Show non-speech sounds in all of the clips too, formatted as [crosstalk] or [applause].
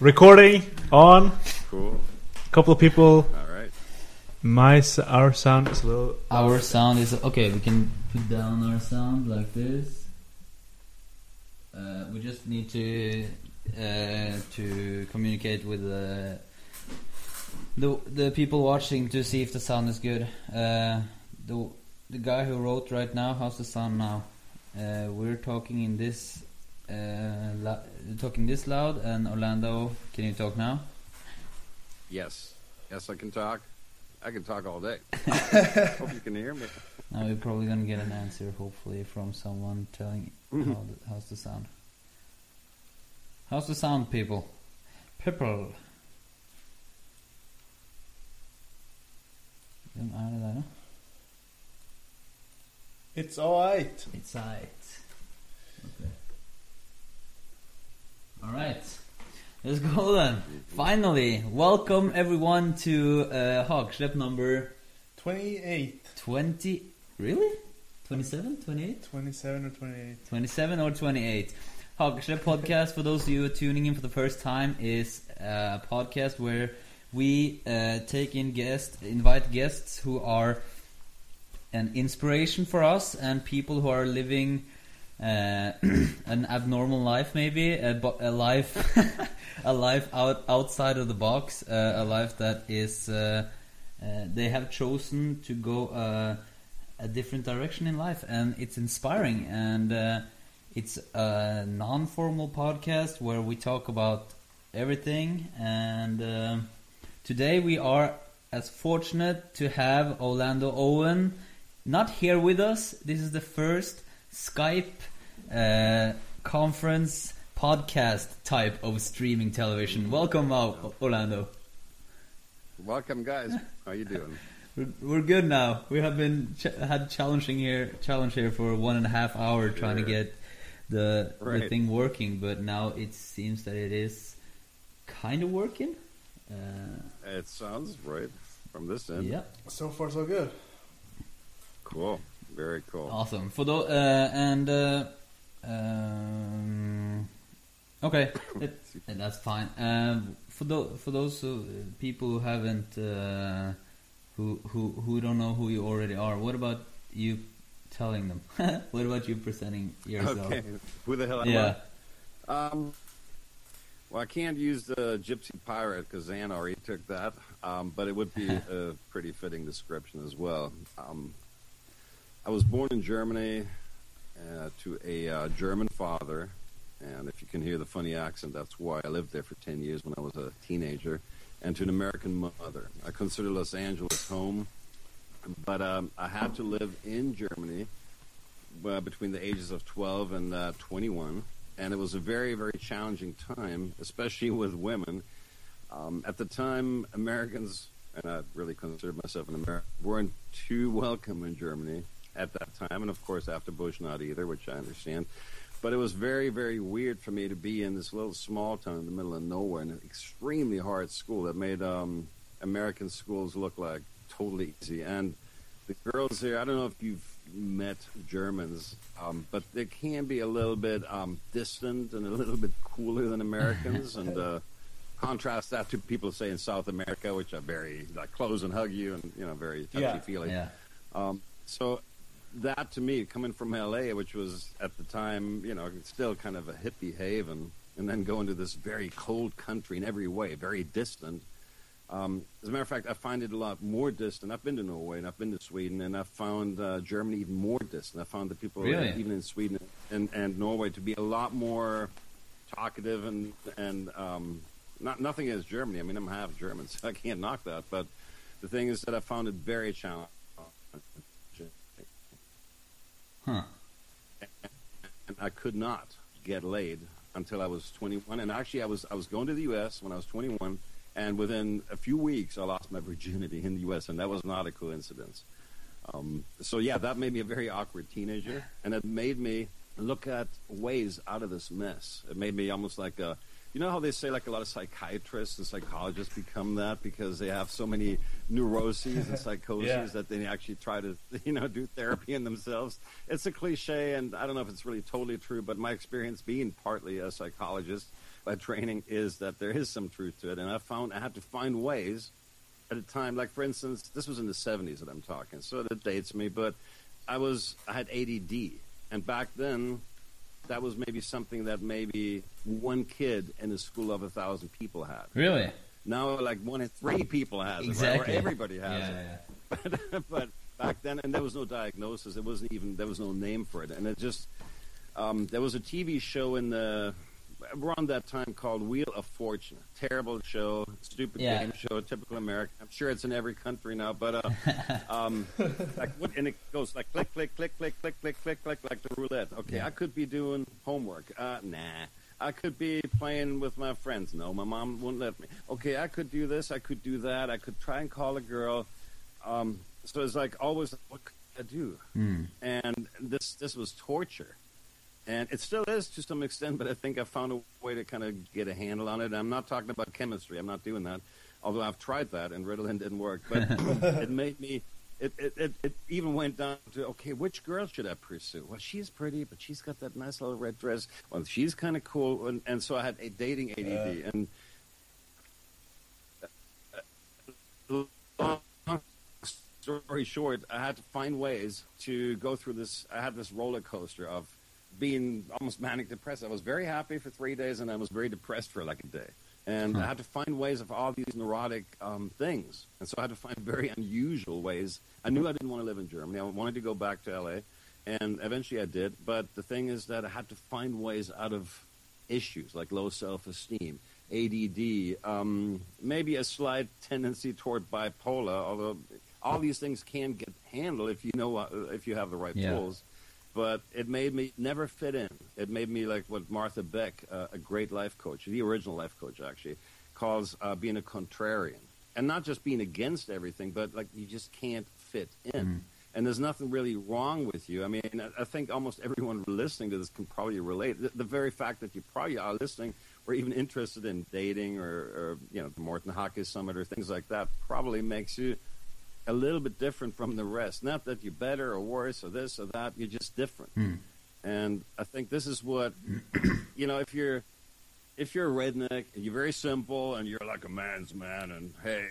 Recording on. Cool. A couple of people. All right. My s- our sound is a little. Our sound is okay. We can put down our sound like this. Uh, we just need to uh, to communicate with the the the people watching to see if the sound is good. Uh, the the guy who wrote right now, how's the sound now? Uh, we're talking in this uh, la- talking this loud, and Orlando, can you talk now? Yes. Yes, I can talk. I can talk all day. [laughs] Hope you can hear me. Now we're probably gonna get an answer, hopefully, from someone telling how the, how's the sound. How's the sound, people? People. Hvem det der, da? It's alright. It's alright. Okay. All right. Let's go then. Finally, welcome everyone to uh, Hagslep number 28, 20. Really? 27? 28? 27 or 28. 27 or 28. Hagesle podcast, for those of you who are tuning in for the first time, is a podcast where we uh, take in guests, invite guests who are an inspiration for us and people who are living uh, [clears throat] an abnormal life, maybe a, a life, [laughs] a life out outside of the box, uh, a life that is uh, uh, they have chosen to go uh, a different direction in life, and it's inspiring. And uh, it's a non-formal podcast where we talk about everything. And today we are as fortunate to have Orlando Owen not here with us. This is the first Skype uh, conference podcast type of streaming television. Welcome, O- Orlando. Welcome, guys. How you doing? [laughs] We're, we're good now. We have been ch- had challenging here challenge here for one and a half hour trying to get the the thing working, but now it seems that it is kind of working. Uh, It sounds right from this end. yeah, So far, so good. Cool. Very cool. awesome. For the uh, and uh, um, okay, it, [coughs] that's fine. Um, for tho- for those who, people who haven't uh, who who who don't know who you already are, what about you telling them? [laughs] what about you presenting yourself? Okay. Who the hell am Yeah. I? Um, well, I can't use the Gypsy Pirate because Ann already took that, um, but it would be [laughs] a pretty fitting description as well. Um, I was born in Germany uh, to a uh, German father, and if you can hear the funny accent, that's why I lived there for 10 years when I was a teenager, and to an American mother. I consider Los Angeles home, but um, I had to live in Germany uh, between the ages of 12 and uh, 21, and it was a very, very challenging time, especially with women. Um, at the time, Americans, and I really considered myself an American, weren't too welcome in Germany at that time, and of course after Bush, not either, which I understand. But it was very, very weird for me to be in this little small town in the middle of nowhere in an extremely hard school that made um, American schools look like totally easy. And the girls here, I don't know if you've met Germans, um, but they can be a little bit um, distant and a little bit cooler than Americans. [laughs] and uh, contrast that to people, say, in South America, which are very like close and hug you and you know very touchy Yeah. feely. Yeah. Um, so that to me, coming from LA, which was at the time, you know, still kind of a hippie haven, and then going to this very cold country in every way, very distant. Um, as a matter of fact, I find it a lot more distant. I've been to Norway and I've been to Sweden, and I've found uh, Germany even more distant. I found the people, Really? even in Sweden and, and Norway, to be a lot more talkative and and um, not nothing against Germany. I mean, I'm half German, [laughs] so I can't knock that. But the thing is that I found it very challenging. Huh. and I could not get laid until I was 21. And actually, I was I was going to the U.S. when I was 21, and within a few weeks, I lost my virginity in the U.S. And that was not a coincidence. Um, so yeah, that made me a very awkward teenager, and it made me look at ways out of this mess. It made me almost like a You know how they say like a lot of psychiatrists and psychologists become that because they have so many neuroses and [laughs] psychoses Yeah. that they actually try to [laughs] you know do therapy in themselves. It's a cliche, and I don't know if it's really totally true, but my experience being partly a psychologist by training is that there is some truth to it, and I found I had to find ways at a time. Like for instance, this was in the '70s that I'm talking, so that dates me. But I was I had ADD, and back then that was maybe something that maybe one kid in a school of a thousand people had. Really? Now, like one in three people has it, Exactly. right? Or everybody has yeah, it. yeah. [laughs] But, but back then, and there was no diagnosis. It wasn't even there was no name for it, and it just um, there was a TV show in the around that time called Wheel of Fortune. Terrible show, stupid Yeah. game show, typical American. I'm sure it's in every country now, but uh, [laughs] um, like what, and it goes like click, click, click, click, click, click, click, click, like the roulette. Okay, Yeah. I could be doing homework. Uh, nah. I could be playing with my friends. No, my mom wouldn't let me. Okay, I could do this. I could do that. I could try and call a girl. Um, so it's like always, what could I do? Hmm. And this this was torture, and it still is to some extent. But I think I found a way to kind of get a handle on it. I'm not talking about chemistry. I'm not doing that. Although I've tried that, and Ritalin didn't work. But [laughs] it made me. It, it, it, it even went down to okay, which girl should I pursue? Well, she's pretty, but she's got that nice little red dress. Well, she's kind of cool, and, and so I had a dating ADD, and uh, long story short, I had to find ways to go through this. I had this roller coaster of being almost manic depressed. I was very happy for three days, and I was very depressed for like a day. And I had to find ways of all these neurotic um, things, and so I had to find very unusual ways. I knew I didn't want to live in Germany. I wanted to go back to LA, and eventually I did. But the thing is that I had to find ways out of issues like low self-esteem, ADD, um, maybe a slight tendency toward bipolar. Although all these things can get handled if you know if you have the right Yeah. tools. But it made me never fit in. It made me like what Martha Beck, uh, a great life coach, the original life coach actually, calls uh, being a contrarian, and not just being against everything, but like you just can't fit in. And there's nothing really wrong with you. I mean, I- I think almost everyone listening to this can probably relate. The, the very fact that you probably are listening or even interested in dating or, or you know, the Morton Hockey Summit or things like that probably makes you a little bit different from the rest. Not that you're better or worse or this or that. You're just different. And I think this is what, [clears throat] you know, if you're if you're a redneck and you're very simple and you're like a man's man and hey,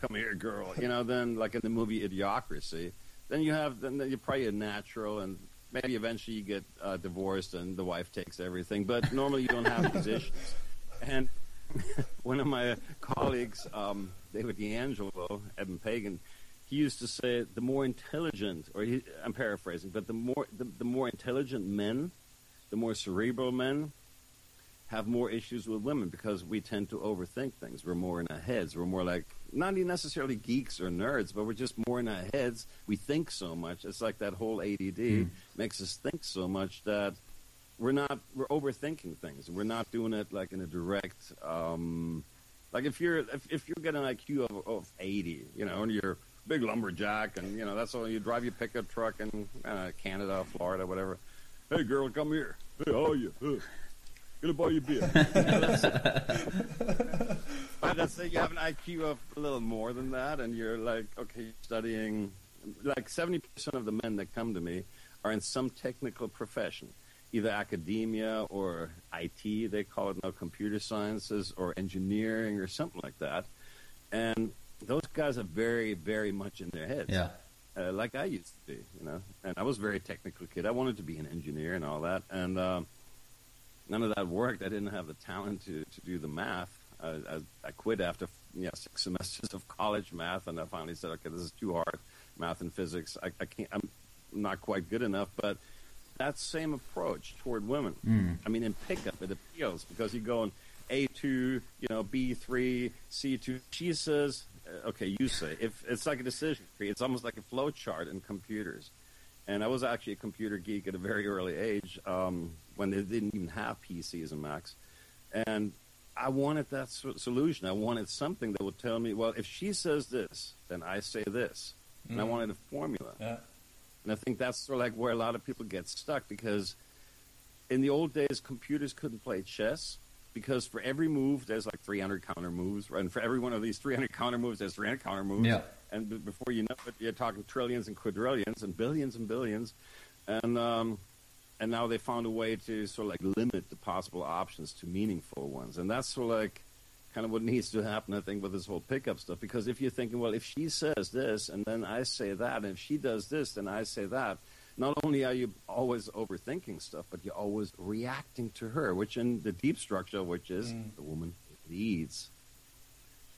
come here, girl, you know, then like in the movie Idiocracy, then you have then you're probably a natural and maybe eventually you get uh, divorced and the wife takes everything, but normally you don't have these issues. [laughs] And [laughs] one of my colleagues, um, David DeAngelo, Eben Pagan, he used to say the more intelligent, or he, I'm paraphrasing, but the more the, the more intelligent men, the more cerebral men, have more issues with women because we tend to overthink things. We're more in our heads. We're more like not even necessarily geeks or nerds, but we're just more in our heads. We think so much. It's like that whole ADD makes us think so much that we're not we're overthinking things. We're not doing it like in a direct. Um, like if you're if, if you get an IQ of, of 80, you know, and you're big lumberjack, and you know that's all you drive your pickup truck in uh, Canada, Florida, whatever. Hey, girl, come here. Hey, how are you? [laughs] Uh, gonna buy you beer. but let's say you have an IQ of a little more than that, and you're like, okay, studying. Like 70% of the men that come to me are in some technical profession, either academia or IT, they call it now computer sciences, or engineering or something like that. And those guys are very, very much in their heads Yeah. uh, like I used to be, you know. And I was a very technical kid. I wanted to be an engineer and all that, and um, none of that worked. I didn't have the talent to, to do the math. I, I, I quit after you know, six semesters of college math, and I finally said, "Okay, this is too hard, math and physics. I, I can't. I'm not quite good enough." But that same approach toward women. I mean, in pickup, it appeals because you go in A two, you know, B three, C two. She says, "Okay, you say." If it's like a decision tree, it's almost like a flow chart in computers. And I was actually a computer geek at a very early age um, when they didn't even have PCs and Macs. And I wanted that so- solution. I wanted something that would tell me, well, if she says this, then I say this. And I wanted a formula. Yeah. And I think that's sort of like where a lot of people get stuck because in the old days, computers couldn't play chess because for every move, there's like 300 counter moves. Right? And for every one of these 300 counter moves, there's 300 counter moves. Yeah. And before you know it, you're talking trillions and quadrillions and billions and billions. And um, and now they found a way to sort of like limit the possible options to meaningful ones, and that's sort of like kind of what [laughs] needs to happen, I think, with this whole pickup stuff. Because if you're thinking, well, if she says this and then I say that, and if she does this, then I say that, not only are you always overthinking stuff, but you're always reacting to her, which in the deep structure, which is the woman leads.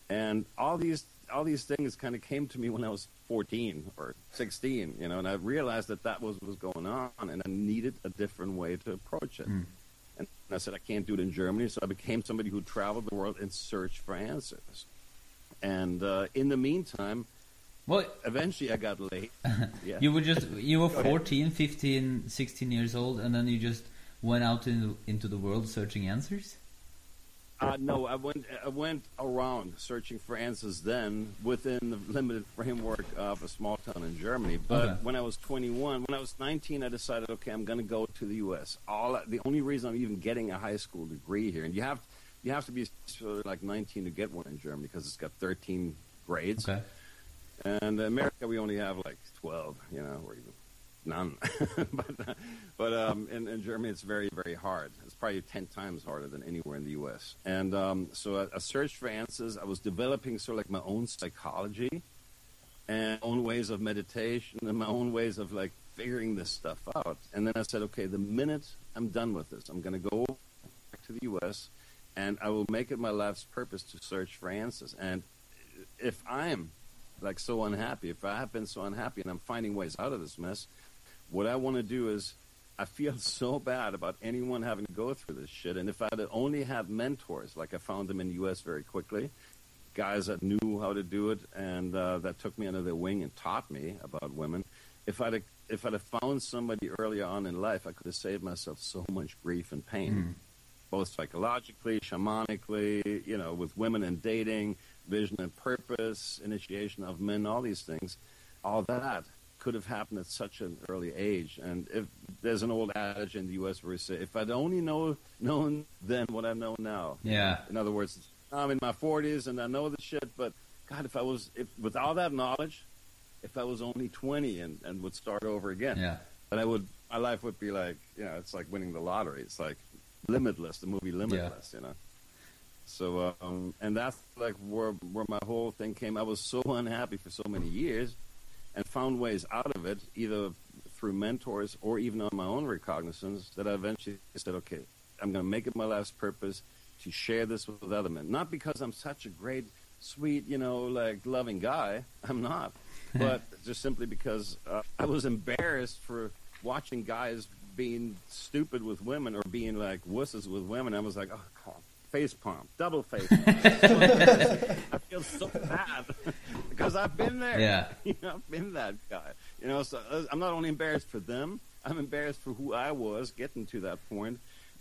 And all these all these things kind of came to me when I was 14 or 16, you know, and I realized that that was what was going on, and I needed a different way to approach it. And I said, I can't do it in Germany, so I became somebody who traveled the world and searched for answers. And uh, in the meantime, Well, eventually I got late. [laughs] Yeah. you were just you were Go 14, 15, 16 years old, and then you just went out into into the world searching answers. Uh, no, I went. I went around searching for answers then within the limited framework of a small town in Germany. But Okay. when I was 21, when I was 19, I decided, okay, I'm going to go to the U.S. All the only reason I'm even getting a high school degree here, and you have you have to be sort of like 19 to get one in Germany because it's got 13 grades. Okay. And America, we only have like 12, you know, or even none. [laughs] but but um, in, in Germany, it's very, very hard. It's probably 10 times harder than anywhere in the U.S. And um, so I, I searched for answers. I was developing sort of like my own psychology and own ways of meditation and my own ways of like figuring this stuff out. And then I said, okay, the minute I'm done with this, I'm going to go back to the U.S. and I will make it my life's purpose to search for answers. And if I'm like so unhappy, if I have been so unhappy and I'm finding ways out of this mess, what I want to do is I feel [laughs] so bad about anyone having to go through this shit. And if I'd only had mentors, like I found them in the U.S. very quickly, guys that knew how to do it and uh, that took me under their wing and taught me about women. If I'd have, if I'd have found somebody earlier on in life, I could have saved myself so much grief and pain, both psychologically, shamanically, you know, with women and dating, vision and purpose, initiation of men, all these things. All that could have happened at such an early age. And if there's an old adage in the U.S. where we say, if I'd only know known then what I know now, Yeah. in other words, I'm in my 40s and I know the shit, but God, if I was, if with all that knowledge, if I was only 20 and, and would start over again, Yeah. then I would, my life would be like, you know, it's like winning the lottery. It's like Limitless, the movie Limitless, you know. So, um, and that's like where where my whole thing came. I was so unhappy for so many years, and found ways out of it, either through mentors or even on my own recognizance, that I eventually said, okay, I'm going to make it my life's purpose to share this with other men. Not because I'm such a great, sweet, you know, like loving guy. I'm not, [laughs] but just simply because uh, I was embarrassed for watching guys being stupid with women or being like wusses with women. I was like, oh, God, face palm, double face [laughs] palm. I feel so bad [laughs] because I've been there. Yeah. [laughs] you know, I've been that guy. You know, so uh, I'm not only embarrassed for them, I'm embarrassed for who I was getting to that point,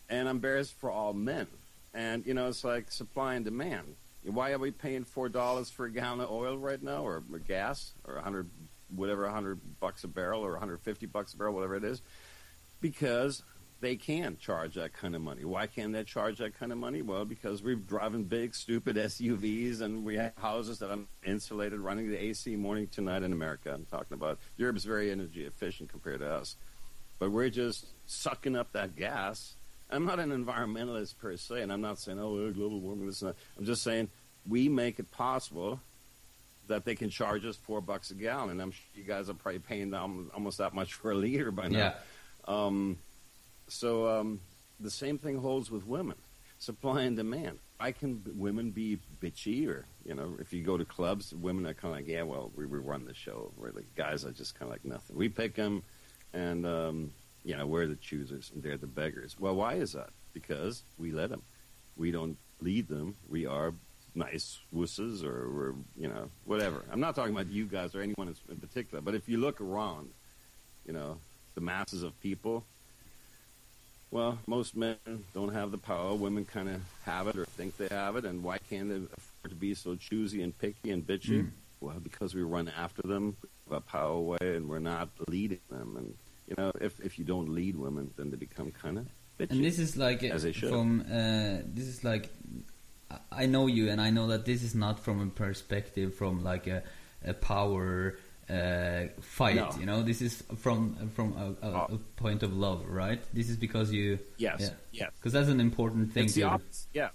and I'm embarrassed for all men. And you know, it's like supply and demand. Why are we paying four dollars for a gallon of oil right now, or, or gas, or a hundred, whatever, a hundred bucks a barrel, or 150 bucks a barrel, whatever it is? Because they can charge that kind of money. Why can't they charge that kind of money? Well, because we're driving big, stupid SUVs and we have houses that are insulated, running the AC morning to night in America. I'm talking about Europe's very energy efficient compared to us. But we're just sucking up that gas. I'm not an environmentalist per se, and I'm not saying, oh, global warming, this and that. I'm just saying we make it possible that they can charge us four bucks a gallon. And I'm sure you guys are probably paying almost that much for a liter by now. Yeah. Um, so um, the same thing holds with women, supply and demand. I can women be bitchy, or you know, if you go to clubs, women are kind of like, yeah, well, we, we run the show. Where the guys are just kind of like nothing. We pick them, and um, you know, we're the choosers and they're the beggars. Well, why is that? Because we let them. We don't lead them. We are nice wusses, or you know whatever. I'm not talking about you guys or anyone in particular, but if you look around, you know, the masses of people. Well, most men don't have the power. Women kind of have it or think they have it. And why can't they afford to be so choosy and picky and bitchy? Well, because we run after them, our power away, and we're not leading them. And, you know, if, if you don't lead women, then they become kind of bitchy. And this is like As they should. from uh, this is like I- I know you, and I know that this is not from a perspective from like a, a power uh, fight. No. You know, this is from from a, a, Oh. a point of love, right? This is because you Yes, yeah, yes. because that's an important thing. It's the opposite. Yeah.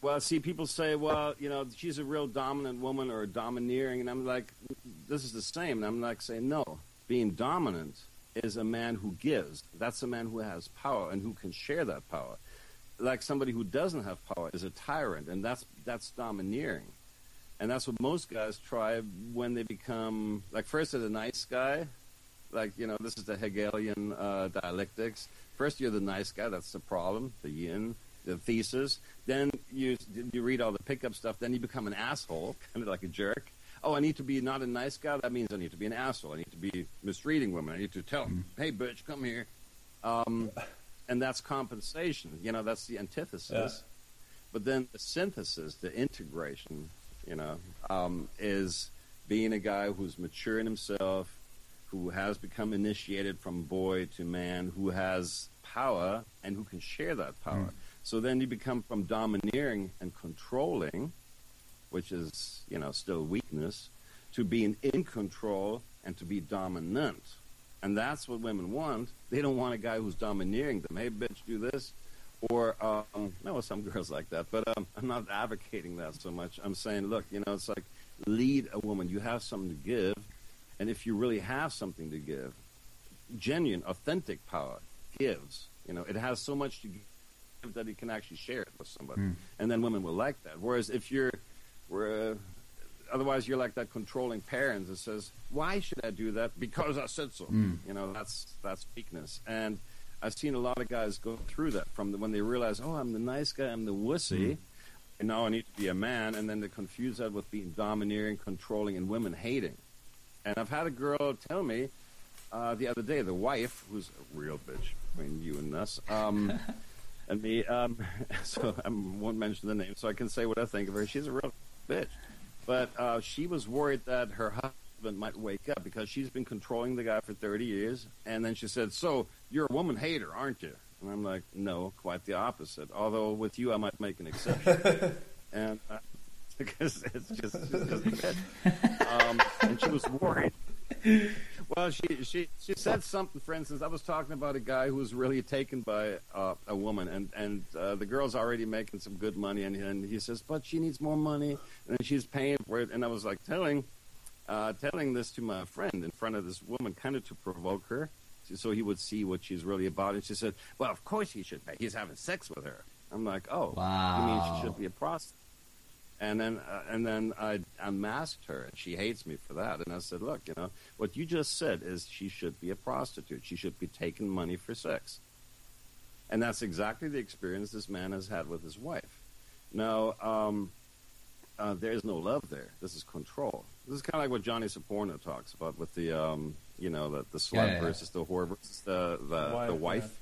Well, see, people say, well, you know, she's a real dominant woman or domineering, and I'm like, this is the same. And I'm like saying, no, being dominant is a man who gives. That's a man who has power and who can share that power. Like somebody who doesn't have power is a tyrant, and that's that's domineering. And that's what most guys try when they become like first they're the nice guy, like you know this is the Hegelian uh, dialectics. First you're the nice guy, that's the problem, the yin, the thesis. Then you you read all the pickup stuff. Then you become an asshole, [laughs] kind of like a jerk. Oh, I need to be not a nice guy. That means I need to be an asshole. I need to be mistreating women. I need to tell them, hey, bitch, come here. Um, and that's compensation. You know, that's the antithesis. But then the synthesis, the integration, you know, um, is being a guy who's mature in himself, who has become initiated from boy to man, who has power and who can share that power. So then you become from domineering and controlling, which is, you know, still weakness, to being in control and to be dominant. And that's what women want. They don't want a guy who's domineering them. Hey, bitch, do this. Or, um, no, some girls like that, but um, I'm not advocating that so much. I'm saying, look, you know, it's like lead a woman. You have something to give. And if you really have something to give, genuine, authentic power gives. You know, it has so much to give that you can actually share it with somebody. And then women will like that. Whereas if you're, we're, otherwise you're like that controlling parent that says, "Why should I do that? Because I said so." You know, that's that's weakness. And I've seen a lot of guys go through that from the, when they realize, "Oh, I'm the nice guy, I'm the wussy." And now I need to be a man, and then they confuse that with being domineering, controlling, and women hating. And I've had a girl tell me uh, the other day, the wife, who's a real bitch between you and us, um, [laughs] and me, um, [laughs] so I won't mention the name, so I can say what I think of her. She's a real bitch. But uh, she was worried that her husband might wake up because she's been controlling the guy for 30 years. And then she said, So you're a woman hater, aren't you? And I'm like, No, quite the opposite. Although with you, I might make an exception. [laughs] and uh, [laughs] because it's just, she's just. Um, and she was worried. Well, she she she said something. For instance, I was talking about a guy who was really taken by uh, a woman, and and uh, the girl's already making some good money, and and he says, but she needs more money, and she's paying for it. And I was like telling uh, telling this to my friend in front of this woman, kind of to provoke her, so he would see what she's really about. And she said, well, of course he should pay. He's having sex with her. I'm like, oh, you mean she should be a prostitute? And then, uh, and then I unmasked her, and she hates me for that. And I said, "Look, you know what you just said is she should be a prostitute. She should be taking money for sex." And that's exactly the experience this man has had with his wife. Now, um, uh, there is no love there. This is control. This is kind of like what Johnny Soporno talks about with the, um, you know, the, the slut Yeah, yeah. versus the whore versus the the, Wife, the wife.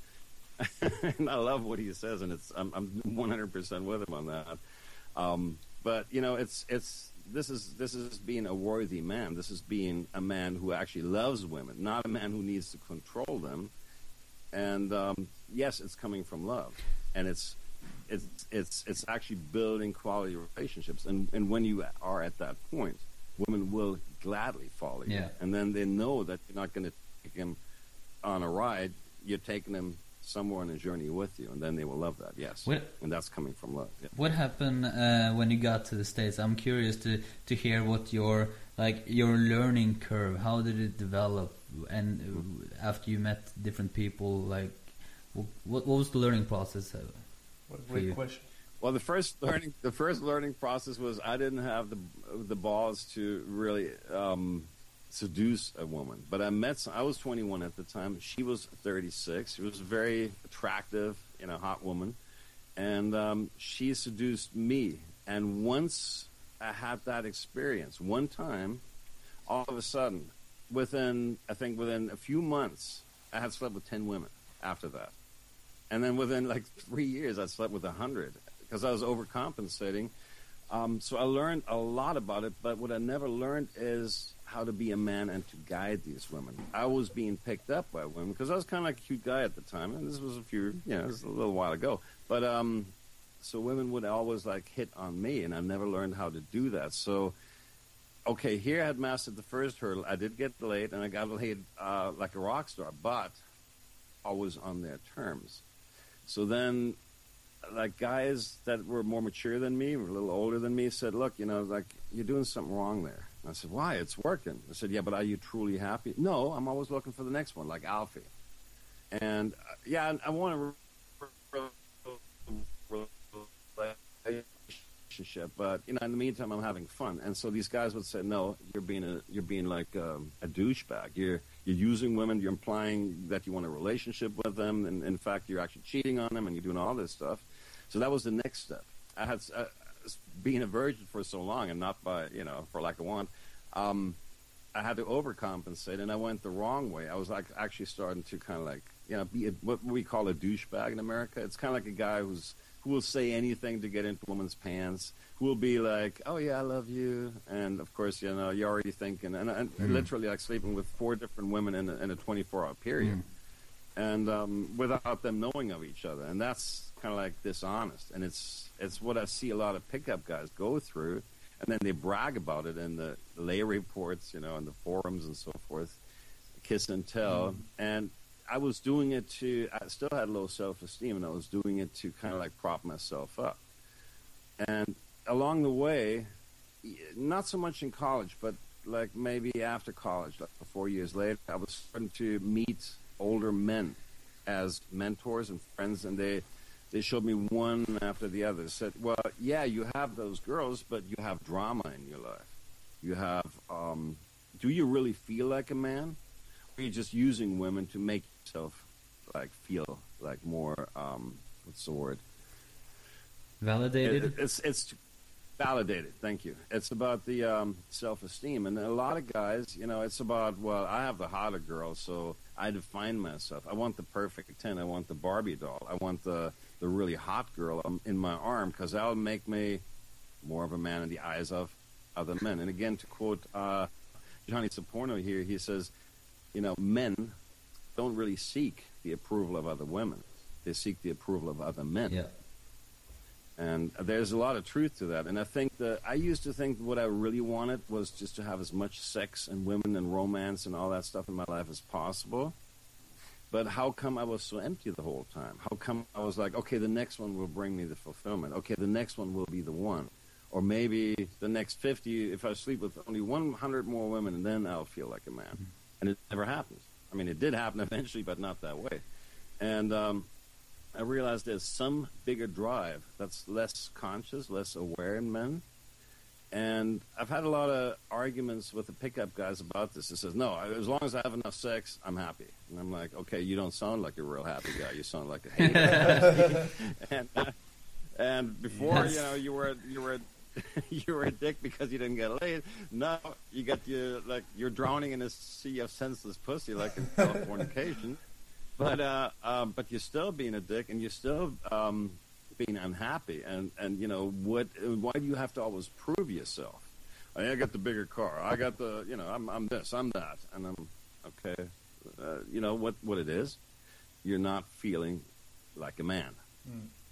[laughs] and I love what he says, and it's I'm, I'm 100% with him on that. Um, but you know, it's it's this is this is being a worthy man. This is being a man who actually loves women, not a man who needs to control them. And um, yes, it's coming from love, and it's it's it's it's actually building quality relationships. And and when you are at that point, women will gladly follow you, Yeah. and then they know that you're not going to take them on a ride. You're taking them somewhere on a journey with you, and then they will love that. Yes, What- and that's coming from love. Yeah. What happened uh, when you got to the states? I'm curious to to hear what your like your learning curve. How did it develop? And uh, after you met different people, like what what was the learning process? uh, What a great question. Well, the first learning the first learning process was I didn't have the the balls to really um, seduce a woman. But I met some, I was 21 at the time. She was 36. She was very attractive, you know, hot woman, and um, she seduced me. And once I had that experience, one time, all of a sudden, within I think within a few months, I had slept with 10 women after that. And then within like three years, I slept with a hundred because I was overcompensating. Um, so I learned a lot about it, but what I never learned is how to be a man and to guide these women. I was being picked up by women because I was kind of like a cute guy at the time, and this was a few, you know, this was a little while ago. But um, so women would always like hit on me, and I never learned how to do that. So okay, here I had mastered the first hurdle. I did get laid, and I got laid uh, like a rock star, but always on their terms. So then, like guys that were more mature than me, were a little older than me, said, "Look, you know, like you're doing something wrong there." And I said, "Why? It's working." I said, "Yeah, but are you truly happy?" No, I'm always looking for the next one, like Alfie. And uh, yeah, I want to relationship, but you know, in the meantime, I'm having fun. And so these guys would say, "No, you're being a you're being like um, a douchebag. You're you're using women. You're implying that you want a relationship with them, and in fact, you're actually cheating on them, and you're doing all this stuff." So that was the next step. I had uh, being a virgin for so long, and not by you know for lack of want. Um, I had to overcompensate, and I went the wrong way. I was like actually starting to kind of like you know be a, what we call a douchebag in America. It's kind of like a guy who's who will say anything to get into a woman's pants, who will be like, "Oh yeah, I love you," and of course, you know, you're already thinking, and, and Mm. literally like sleeping with four different women in a, in a 24-hour period, Mm. and um, without them knowing of each other, and that's kind of like dishonest, and it's it's what I see a lot of pickup guys go through, and then they brag about it in the lay reports, you know, in the forums and so forth, kiss and tell, mm-hmm. and I was doing it to, I still had low self esteem, and I was doing it to kind of like prop myself up. And along the way, not so much in college, but like maybe after college, like four years later, I was starting to meet older men as mentors and friends, and they they showed me one after the other. Said, "Well, yeah, you have those girls, but you have drama in your life. You have. Um, do you really feel like a man? Or are you just using women to make yourself like feel like more? Um, what's the word? Validated. It- it's it's validated. Thank you. It's about the um, self esteem, and a lot of guys, you know, it's about well, I have the hotter girl, so I define myself. I want the perfect ten. I want the Barbie doll. I want the the really hot girl um, in my arm because that'll make me more of a man in the eyes of other men. And again, to quote uh, Johnny Soporno here, he says, you know, men don't really seek the approval of other women. They seek the approval of other men. yeah. And there's a lot of truth to that. And I think that I used to think what I really wanted was just to have as much sex and women and romance and all that stuff in my life as possible. But how come I was so empty the whole time? How come I was like, okay, the next one will bring me the fulfillment. Okay, the next one will be the one. Or maybe the next 50, if I sleep with only 100 more women, and then I'll feel like a man. And it never happens. I mean, it did happen [laughs] eventually, but not that way. And um, I realized there's some bigger drive that's less conscious, less aware in men. And I've had a lot of arguments with the pickup guys about this. It says, no, as long as I have enough sex, I'm happy. And I'm like, okay, you don't sound like a real happy guy. You sound like a hater. [laughs] and, uh, and before, Yes. you know, you were you were [laughs] you were a dick because you didn't get laid. Now you get you like you're drowning in a sea of senseless pussy, like in [laughs] Californication. But uh, um, but you're still being a dick, and you're still um, being unhappy. And and you know what? Why do you have to always prove yourself? I, I got the bigger car. I got the you know I'm I'm this. I'm that. And I'm okay. Uh, you know what what it is? You're not feeling like a man.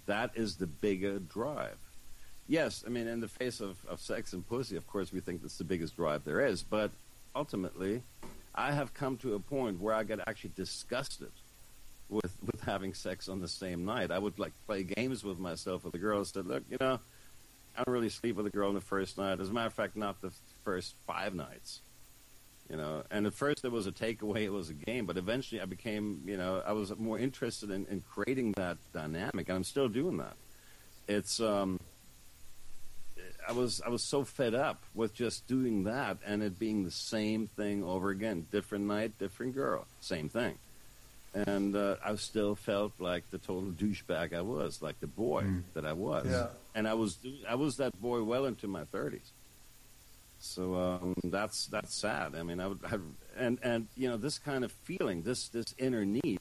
That is the bigger drive. Yes, I mean, in the face of, of sex and pussy, of course, we think that's the biggest drive there is. But ultimately, I have come to a point where I get actually disgusted with with having sex on the same night. I would like play games with myself with the girls. Said, look, you know, I don't really sleep with a girl on the first night. As a matter of fact, not the first five nights. You know, and at first it was a takeaway, it was a game, but eventually I became, you know, I was more interested in, in creating that dynamic, and I'm still doing that. It's um, I was I was so fed up with just doing that and it being the same thing over again, different night, different girl, same thing, and uh, I still felt like the total douchebag I was, like the boy that I was, Yeah. and I was I was that boy well into my thirties. So um, that's that's sad. I mean, I would, I, and and you know this kind of feeling, this this inner need,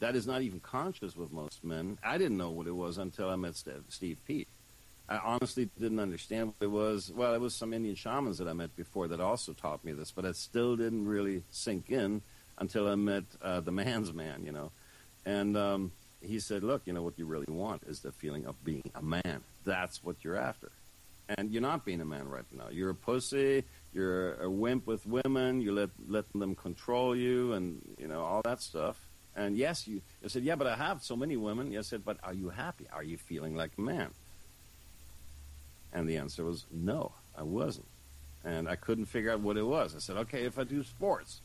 that is not even conscious with most men. I didn't know what it was until I met Steve, Steve Pete. I honestly didn't understand what it was. Well, it was some Indian shamans that I met before that also taught me this, but it still didn't really sink in until I met uh, the man's man, you know. And um, he said, "Look, you know what you really want is the feeling of being a man. That's what you're after." and you're not being a man right now. You're a pussy. You're a wimp with women. You let letting them control you, and you know all that stuff. And yes, you. I said, yeah, but I have so many women. I said, but are you happy? Are you feeling like a man? And the answer was no, I wasn't. And I couldn't figure out what it was. I said, okay, if I do sports,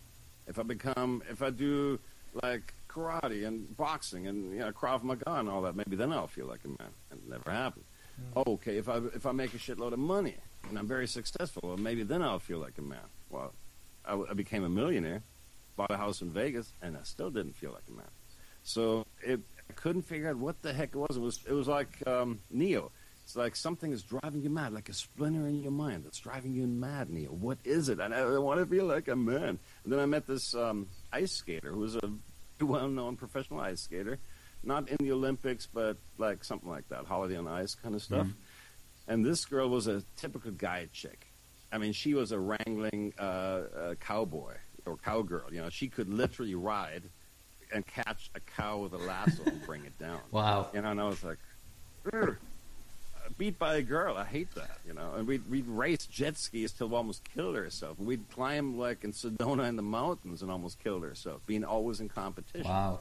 if I become, if I do like karate and boxing and you know Krav Maga and all that, maybe then I'll feel like a man. And it never happened. Oh, okay, if I if I make a shitload of money and I'm very successful, well, maybe then I'll feel like a man. Well, I, w- I became a millionaire, bought a house in Vegas, and I still didn't feel like a man. So it, I couldn't figure out what the heck it was. It was it was like um, Neo. It's like something is driving you mad, like a splinter in your mind that's driving you mad, Neo. What is it? And I, I want to feel like a man. And then I met this um, ice skater who was a [laughs] well-known professional ice skater, not in the Olympics, but like something like that, holiday on ice kind of stuff. And this girl was a typical guy chick. I mean, she was a wrangling uh, uh, cowboy or cowgirl. You know, she could literally ride and catch a cow with a lasso and bring it down. Wow. You know, and I was like, "Ugh, beat by a girl. I hate that. You know, and we'd we'd race jet skis till we almost killed herself. We'd climb like in Sedona in the mountains and almost killed herself, being always in competition Wow.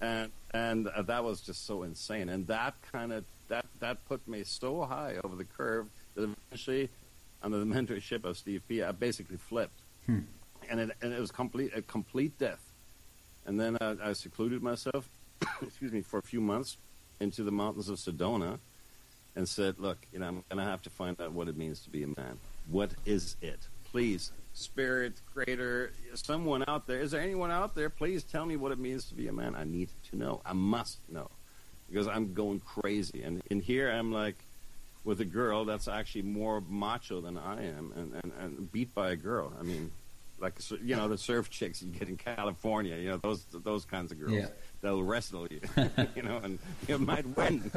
and and uh, that was just so insane and that kind of that that put me so high over the curve that eventually under the mentorship of steve p i basically flipped Hmm. and it and it was complete a complete death and then uh, i secluded myself [coughs] excuse me for a few months into the mountains of sedona and said look you know i'm gonna have to find out what it means to be a man. What is it? Please spirit creator someone out there is there anyone out there? Please tell me what it means to be a man. I need to know. I must know. Because i'm going crazy. And in here i'm like with a girl that's actually more macho than i am and, and, and beat by a girl. I mean like you know the surf chicks you get in california you know those those kinds of girls Yeah. they'll wrestle you [laughs] you know and you might win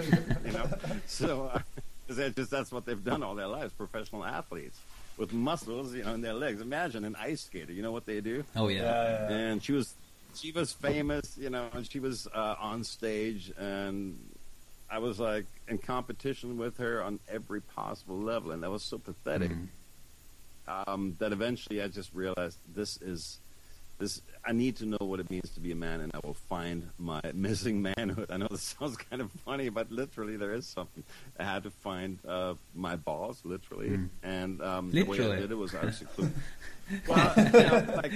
you know so uh, 'cause that's just that's what they've done all their lives professional athletes with muscles you know in their legs imagine an ice skater you know what they do Oh yeah. Yeah, yeah. and she was she was famous you know and she was uh, on stage and i was like in competition with her on every possible level and that was so pathetic um, that eventually i just realized this is this i need to know what it means to be a man and i will find my [laughs] missing manhood i know this [laughs] sounds kind of funny but literally there is something i had to find uh, my balls literally and um, the way i did it was i was secluded well, you know, like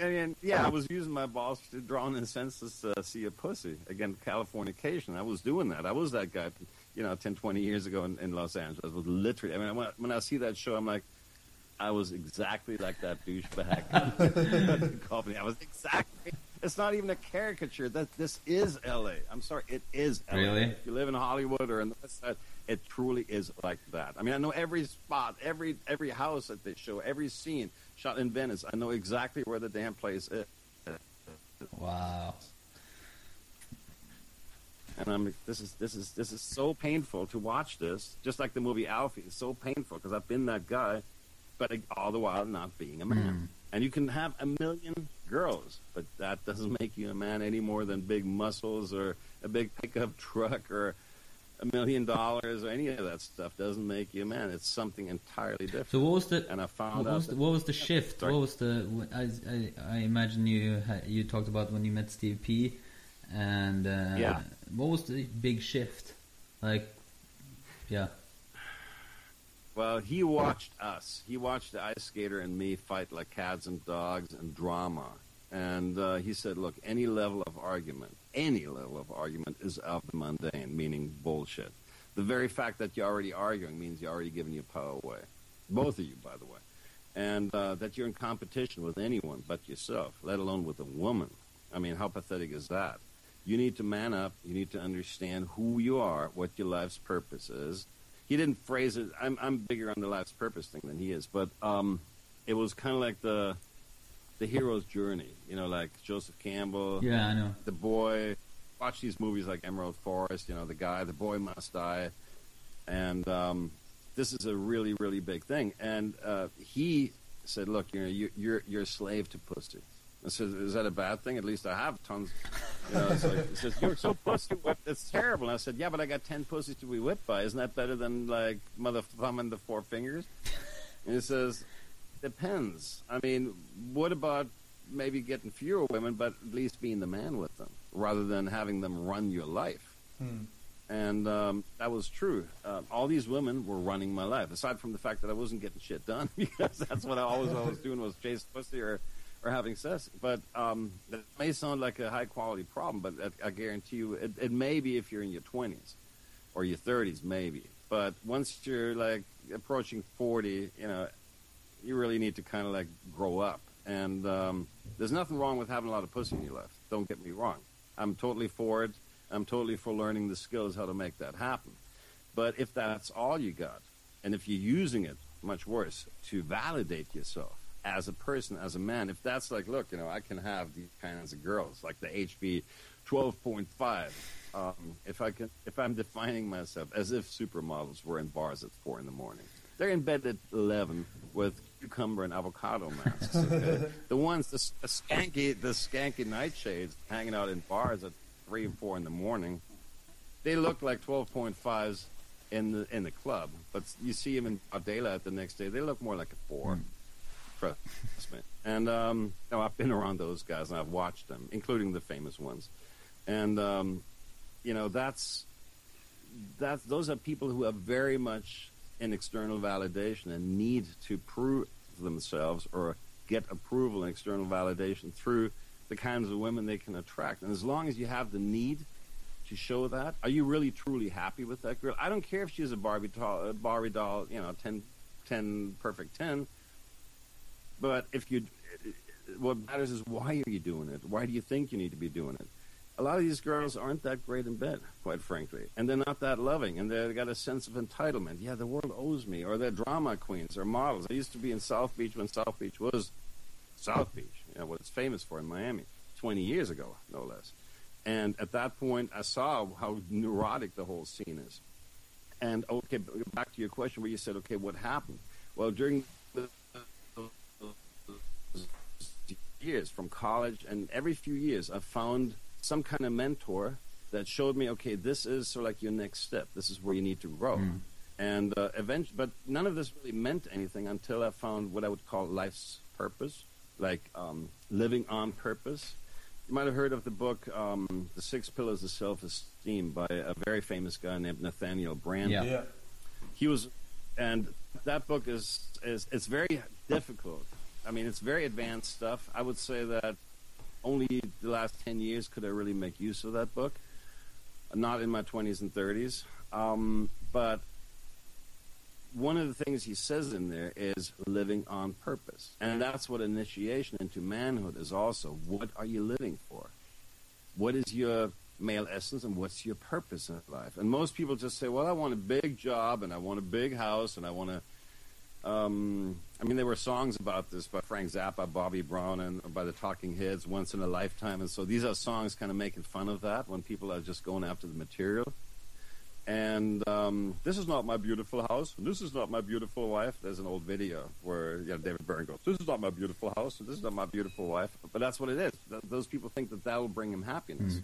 I mean, yeah, I was using my balls to draw in a sense to uh, see a pussy. Again, Californication. I was doing that. I was that guy, you know, 10, 20 years ago in, in Los Angeles. Was literally, I mean, when I, when I see that show, I'm like, I was exactly like that douchebag. [laughs] Me. I was exactly. It's not even a caricature. That this is L.A. I'm sorry, it is L.A. Really? If you live in Hollywood or in the West Side, it truly is like that. I mean, I know every spot, every every house that they show, every scene shot in Venice. I know exactly where the damn place is. Wow. And I'm this is this is this is so painful to watch this. Just like the movie Alfie, it's so painful because I've been that guy, but all the while not being a man. Hmm. And you can have a million girls, but that doesn't [laughs] make you a man any more than big muscles or a big pickup [laughs] truck or a million dollars or any of that stuff doesn't make you a man. It's something entirely different. So what was the and I found what out was the, what was the shift? Sorry. What was the I, I, I imagine you you talked about when you met Steve P, and uh, Yeah. what was the big shift? Like, yeah, Well, he watched us. He watched the ice skater and me fight like cats and dogs and drama. And uh, he said, look, any level of argument, any level of argument is of the mundane, meaning bullshit. The very fact that you're already arguing means you're already giving your power away. Both of you, by the way. And uh, that you're in competition with anyone but yourself, let alone with a woman. I mean, how pathetic is that? You need to man up. You need to understand who you are, what your life's purpose is. He didn't phrase it. I'm, I'm bigger on the life's purpose thing than he is, but um, it was kind of like the the hero's journey. You know, like Joseph Campbell, yeah, I know. the boy. Watch these movies like Emerald Forest. You know, the guy, the boy must die, and um, this is a really, really big thing. And uh, he said, "Look, you know, you, you're you're a slave to pussy." I said, "Is that a bad thing? At least I have tons You know, it's like, he says, "You're so pussy whipped. It's terrible." And I said, "Yeah, but I got ten pussies to be whipped by. Isn't that better than like mother thumb and the four fingers?" And he says, "Depends. I mean, what about maybe getting fewer women, but at least being the man with them, rather than having them run your life?" Hmm. And um, that was true. Uh, all these women were running my life, aside from the fact that I wasn't getting shit done [laughs] because that's what I always I was doing was chase pussy or, or having sex. But um, that may sound like a high quality problem, but I, I guarantee you, it, it may be if you're in your twenties or your thirties, maybe. But once you're like approaching forty, you know, you really need to kind of like grow up. And um, there's nothing wrong with having a lot of pussy in your life. Don't get me wrong. I'm totally for it. I'm totally for learning the skills how to make that happen. But if that's all you got, and if you're using it, much worse, to validate yourself as a person, as a man, if that's like, look, you know, I can have these kinds of girls, like the HB 12.5. Um, if I can, if I'm defining myself as if supermodels were in bars at four in the morning, they're in bed at 11 with cucumber and avocado masks. Okay? [laughs] the ones, the, the skanky, the skanky nightshades hanging out in bars at three and four in the morning, they look like 12.5s in the in the club, but you see them in daylight the next day, they look more like a four. And um, I've been around those guys and I've watched them, including the famous ones. And um, you know, that's that. those are people who are very much in external validation and need to prove themselves or get approval and external validation through the kinds of women they can attract. And as long as you have the need to show that, are you really truly happy with that girl? I don't care if she's a Barbie doll, Barbie doll, you know, 10, 10 perfect 10. But if you, what matters is why are you doing it? Why do you think you need to be doing it? A lot of these girls aren't that great in bed, quite frankly, and they're not that loving, and they've got a sense of entitlement. Yeah, the world owes me, or they're drama queens or models. I used to be in South Beach when South Beach was South Beach, you know, what it's famous for in Miami, 20 years ago, no less. And at that point, I saw how neurotic the whole scene is. And okay, back to your question where you said, okay, what happened? Well, during years from college and every few years, I found some kind of mentor that showed me, okay, this is sort of like your next step. This is where you need to grow. Mm. And uh, eventually, but none of this really meant anything until I found what I would call life's purpose, like um, living on purpose. You might have heard of the book um, "The Six Pillars of Self-Esteem" by a very famous guy named Nathaniel Branden. Yeah. Yeah. He was, and that book is is it's very difficult. I mean, it's very advanced stuff. I would say that only the last ten years could I really make use of that book. Not in my twenties and thirties, um, but one of the things he says in there is living on purpose. And that's what initiation into manhood is also. What are you living for? What is your male essence and what's your purpose in life? And most people just say, well, I want a big job and I want a big house and I want to. Um, I mean, there were songs about this by Frank Zappa, Bobby Brown, and by the Talking Heads, Once in a Lifetime. And so these are songs kind of making fun of that when people are just going after the material. And um, this is not my beautiful house. And this is not my beautiful wife. There's an old video where you know, David Byrne goes, "This is not my beautiful house. And this is not my beautiful wife." But that's what it is. Th- those people think that that will bring him happiness.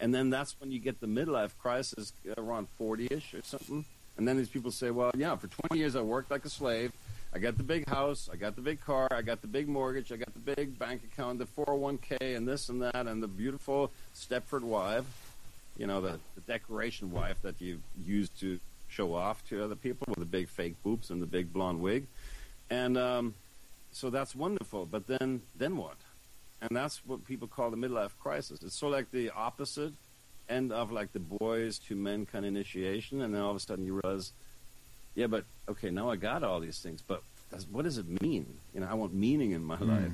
And then that's when you get the midlife crisis around 40ish or something. And then these people say, "Well, yeah, for 20 years I worked like a slave. I got the big house, I got the big car, I got the big mortgage, I got the big bank account, the 401k, and this and that, and the beautiful Stepford wife." you know, the, the decoration wife that you use to show off to other people with the big fake boobs and the big blonde wig. And um, so that's wonderful. But then, then what? And that's what people call the midlife crisis. It's sort of like the opposite end of like the boys to men kind of initiation. And then all of a sudden you realize, yeah, but okay, now I got all these things, but what does it mean? You know, I want meaning in my hmm. life.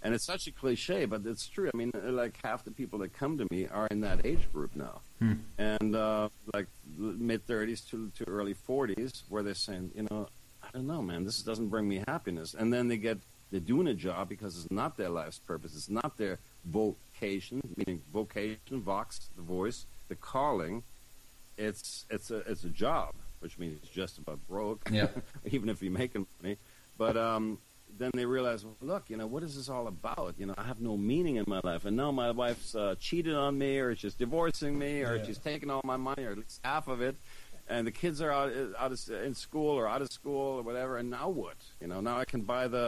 And it's such a cliche, but it's true. I mean, uh, like half the people that come to me are in that age group now, hmm. and uh, like mid thirties to to early forties, where they're saying, you know, I don't know, man, this doesn't bring me happiness. And then they get they're doing a job because it's not their life's purpose, it's not their vocation, meaning vocation, vox, the voice, the calling. It's it's a it's a job, which means it's just about broke, Yeah. [laughs] even if you're making money. But um, then they realize, well, look, you know, what is this all about? You know, I have no meaning in my life, and now my wife's uh, cheated on me, or she's divorcing me, or Yeah. she's taking all my money, or at least half of it, and the kids are out out of, in school or out of school or whatever. And now what? You know, now I can buy the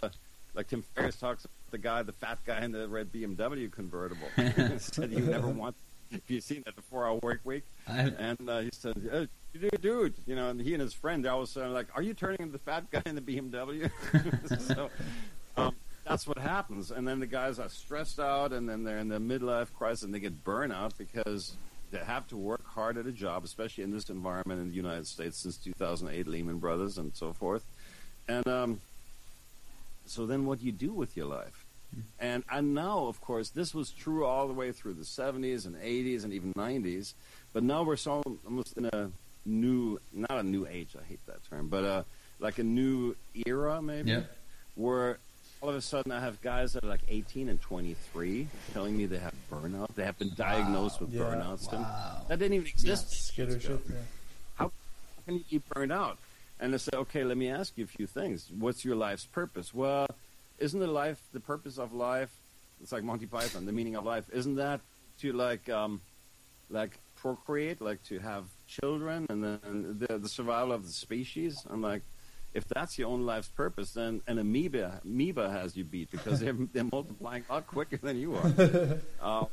like Tim Ferriss talks about the guy, the fat guy in the red BMW convertible. [laughs] said you never want. Have you seen that the four-hour work week? I, And uh, he said, uh, dude, dude, you know, and he and his friend, they're always saying, like, are you turning into the fat guy in the BMW? [laughs] so um, that's what happens. And then the guys are stressed out, and then they're in the midlife crisis, and they get burnout because they have to work hard at a job, especially in this environment in the United States since 2008, Lehman Brothers, and so forth. And um, so then what do you do with your life? And and now, of course, this was true all the way through the 70s and 80s and even 90s. But now we're so almost in a new, not a new age, I hate that term, but uh, like a new era maybe, Yeah. where all of a sudden I have guys that are like 18 and 23 telling me they have burnout. They have been diagnosed with Yeah. burnout. Wow. That didn't even exist. Skitter shit. Yeah. How can you get burned out? And they say, okay, let me ask you a few things. What's your life's purpose? Well, isn't the life the purpose of life? It's like Monty Python, the meaning of life. Isn't that to like, um, like procreate, like to have children, and then the, the survival of the species? I'm like, if that's your own life's purpose, then an amoeba, amoeba has you beat because they're, [laughs] they're multiplying a lot quicker than you are. [laughs] Uh,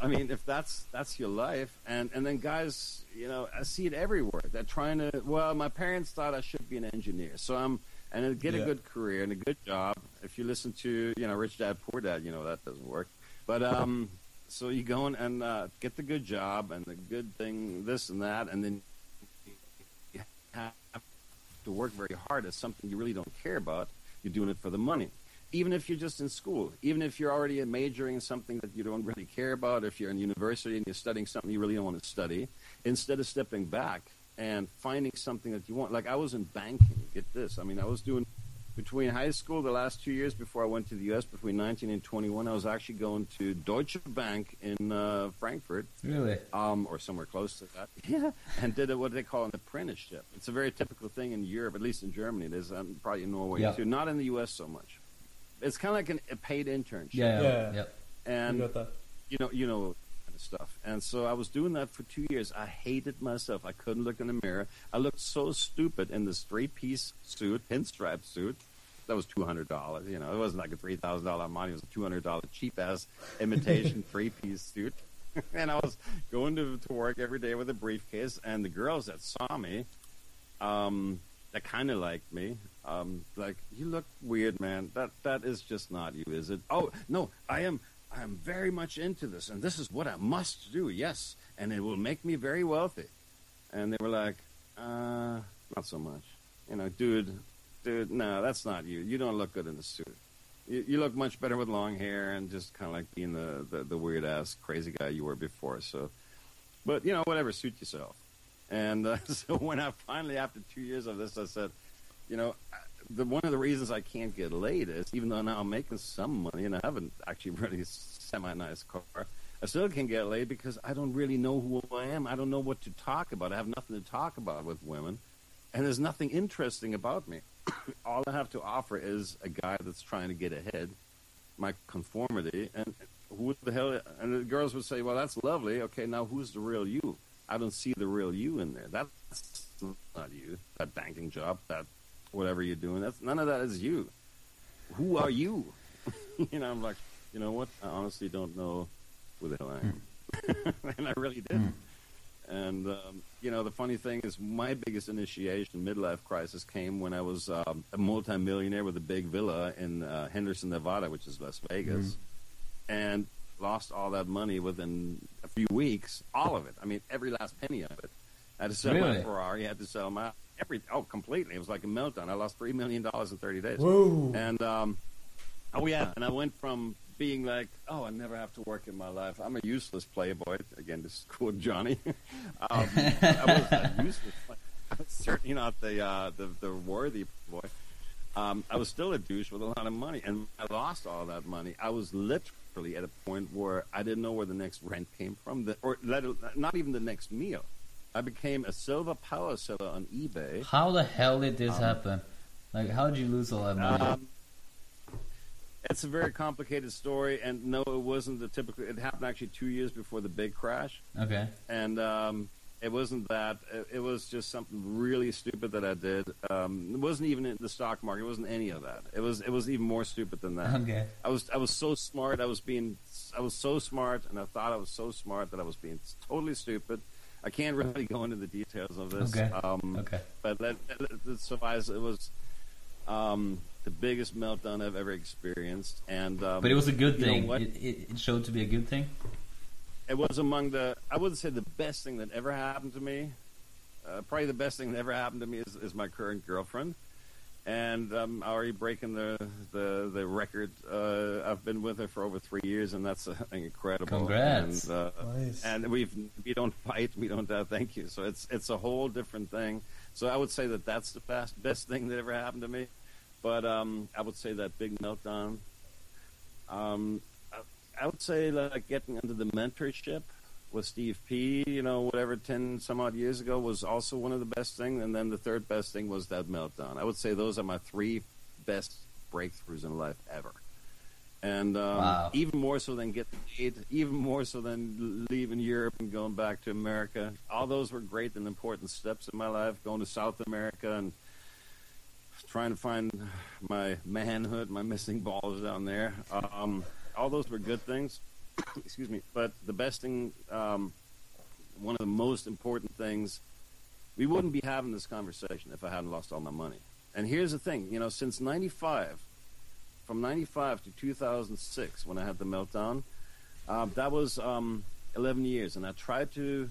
I mean, if that's that's your life, and and then guys, you know, I see it everywhere. They're trying to. Well, my parents thought I should be an engineer, so I'm and get a good career and a good job. If you listen to you know Rich Dad Poor Dad, you know that doesn't work. But um, so you go in and uh, get the good job and the good thing, this and that, and then you have to work very hard at something you really don't care about. You're doing it for the money. Even if you're just in school, even if you're already majoring in something that you don't really care about, if you're in university and you're studying something you really don't want to study, instead of stepping back and finding something that you want. Like I was in banking. Get this. I mean, I was doing between high school, the last two years before I went to the U.S., between 19 and 21, I was actually going to Deutsche Bank in uh, Frankfurt Really? um, or somewhere close to that. [laughs] Yeah, and did a, what they call an apprenticeship. It's a very typical thing in Europe, at least in Germany. It is um, probably in Norway Yeah. too. Not in the U.S. so much. It's kind of like an, a paid internship. Yeah. Yeah. Yeah. and you got that. you know, you know, kind of stuff. And so I was doing that for two years. I hated myself. I couldn't look in the mirror. I looked so stupid in this three-piece suit, pinstripe suit. That was two hundred dollars. You know, it wasn't like a three thousand dollar money. It was a two hundred dollar cheap ass imitation [laughs] three-piece suit. [laughs] and I was going to, to work every day with a briefcase. And the girls that saw me, um, that kind of liked me. Um, like you look weird, man. That that is just not you, is it? Oh no, I am. I am very much into this, and this is what I must do. Yes, and it will make me very wealthy. And they were like, uh, not so much. You know, dude, dude, no, that's not you. You don't look good in the suit. You, you look much better with long hair and just kind of like being the, the, the weird ass crazy guy you were before. So, but you know, whatever, suit yourself. And uh, [laughs] so when I finally, after two years of this, I said, you know, the one of the reasons I can't get laid is even though now I'm making some money and I have not actually [laughs] really semi nice car, I still can't get laid because I don't really know who I am. I don't know what to talk about. I have nothing to talk about with women, and there's nothing interesting about me. [coughs] All I have to offer is a guy that's trying to get ahead, my conformity, and who the hell? And the girls would say, "Well, that's lovely. Okay, now who's the real you?" I don't see the real you in there. That's not you. That banking job, that whatever you're doing, that's none of that is you. Who are you? [laughs] you know, I'm like, you know what? I honestly don't know who the hell I am, [laughs] and I really didn't. And um, you know, the funny thing is, my biggest initiation midlife crisis came when I was um, a multimillionaire with a big villa in uh, Henderson, Nevada, which is Las Vegas, and lost all that money within a few weeks. All of it. I mean, every last penny of it. I had to sell my Ferrari. I had to sell my every. Oh, completely. It was like a meltdown. I lost three million dollars in thirty days. Whoa. And um, oh yeah, and I went from being like, oh, I never have to work in my life. I'm a useless playboy. Again, this is quote Johnny. [laughs] um, I was a useless. I was certainly not the uh, the the worthy boy. Um, I was still a douche with a lot of money, and I lost all that money. I was literally at a point where I didn't know where the next rent came from, the, or let, not even the next meal. I became a silver power seller on eBay. How the hell did this happen? Like, how did you lose all that money? Um, It's a very complicated story, and no, it wasn't the typical. It happened actually two years before the big crash, Okay. and um, it wasn't that. It, it was just something really stupid that I did. Um, it wasn't even in the stock market. It wasn't any of that. It was. It was even more stupid than that. Okay. I was. I was so smart. I was being. I was so smart, and I thought I was so smart that I was being totally stupid. I can't really go into the details of this. Okay. Um, Okay. but that, that, that suffice. It was um, the biggest meltdown I've ever experienced, and um, But it was a good thing. It, it, it showed to be a good thing. It was among the. I wouldn't say the best thing that ever happened to me. Uh, probably the best thing that ever happened to me is, is my current girlfriend, and I'm already breaking the the the record. Uh, I've been with her for over three years, and that's uh, incredible. Congrats. And, uh, Nice. and we've we don't fight, we don't uh, thank you. So it's it's a whole different thing. So I would say that that's the best best thing that ever happened to me. But um, I would say that big meltdown. Um, I, I would say like getting into the mentorship with Steve P. You know, whatever ten some odd years ago was also one of the best things. And then the third best thing was that meltdown. I would say those are my three best breakthroughs in life ever. And um, Wow. even more so than getting paid, even more so than leaving Europe and going back to America. All those were great and important steps in my life. Going to South America and trying to find my manhood, my missing balls down there. Um, all those were good things. [coughs] Excuse me. But the best thing, um, one of the most important things, we wouldn't be having this conversation if I hadn't lost all my money. And here's the thing, you know, since 95, from 95 to 2006 when I had the meltdown, um, that was um, 11 years. And I tried to,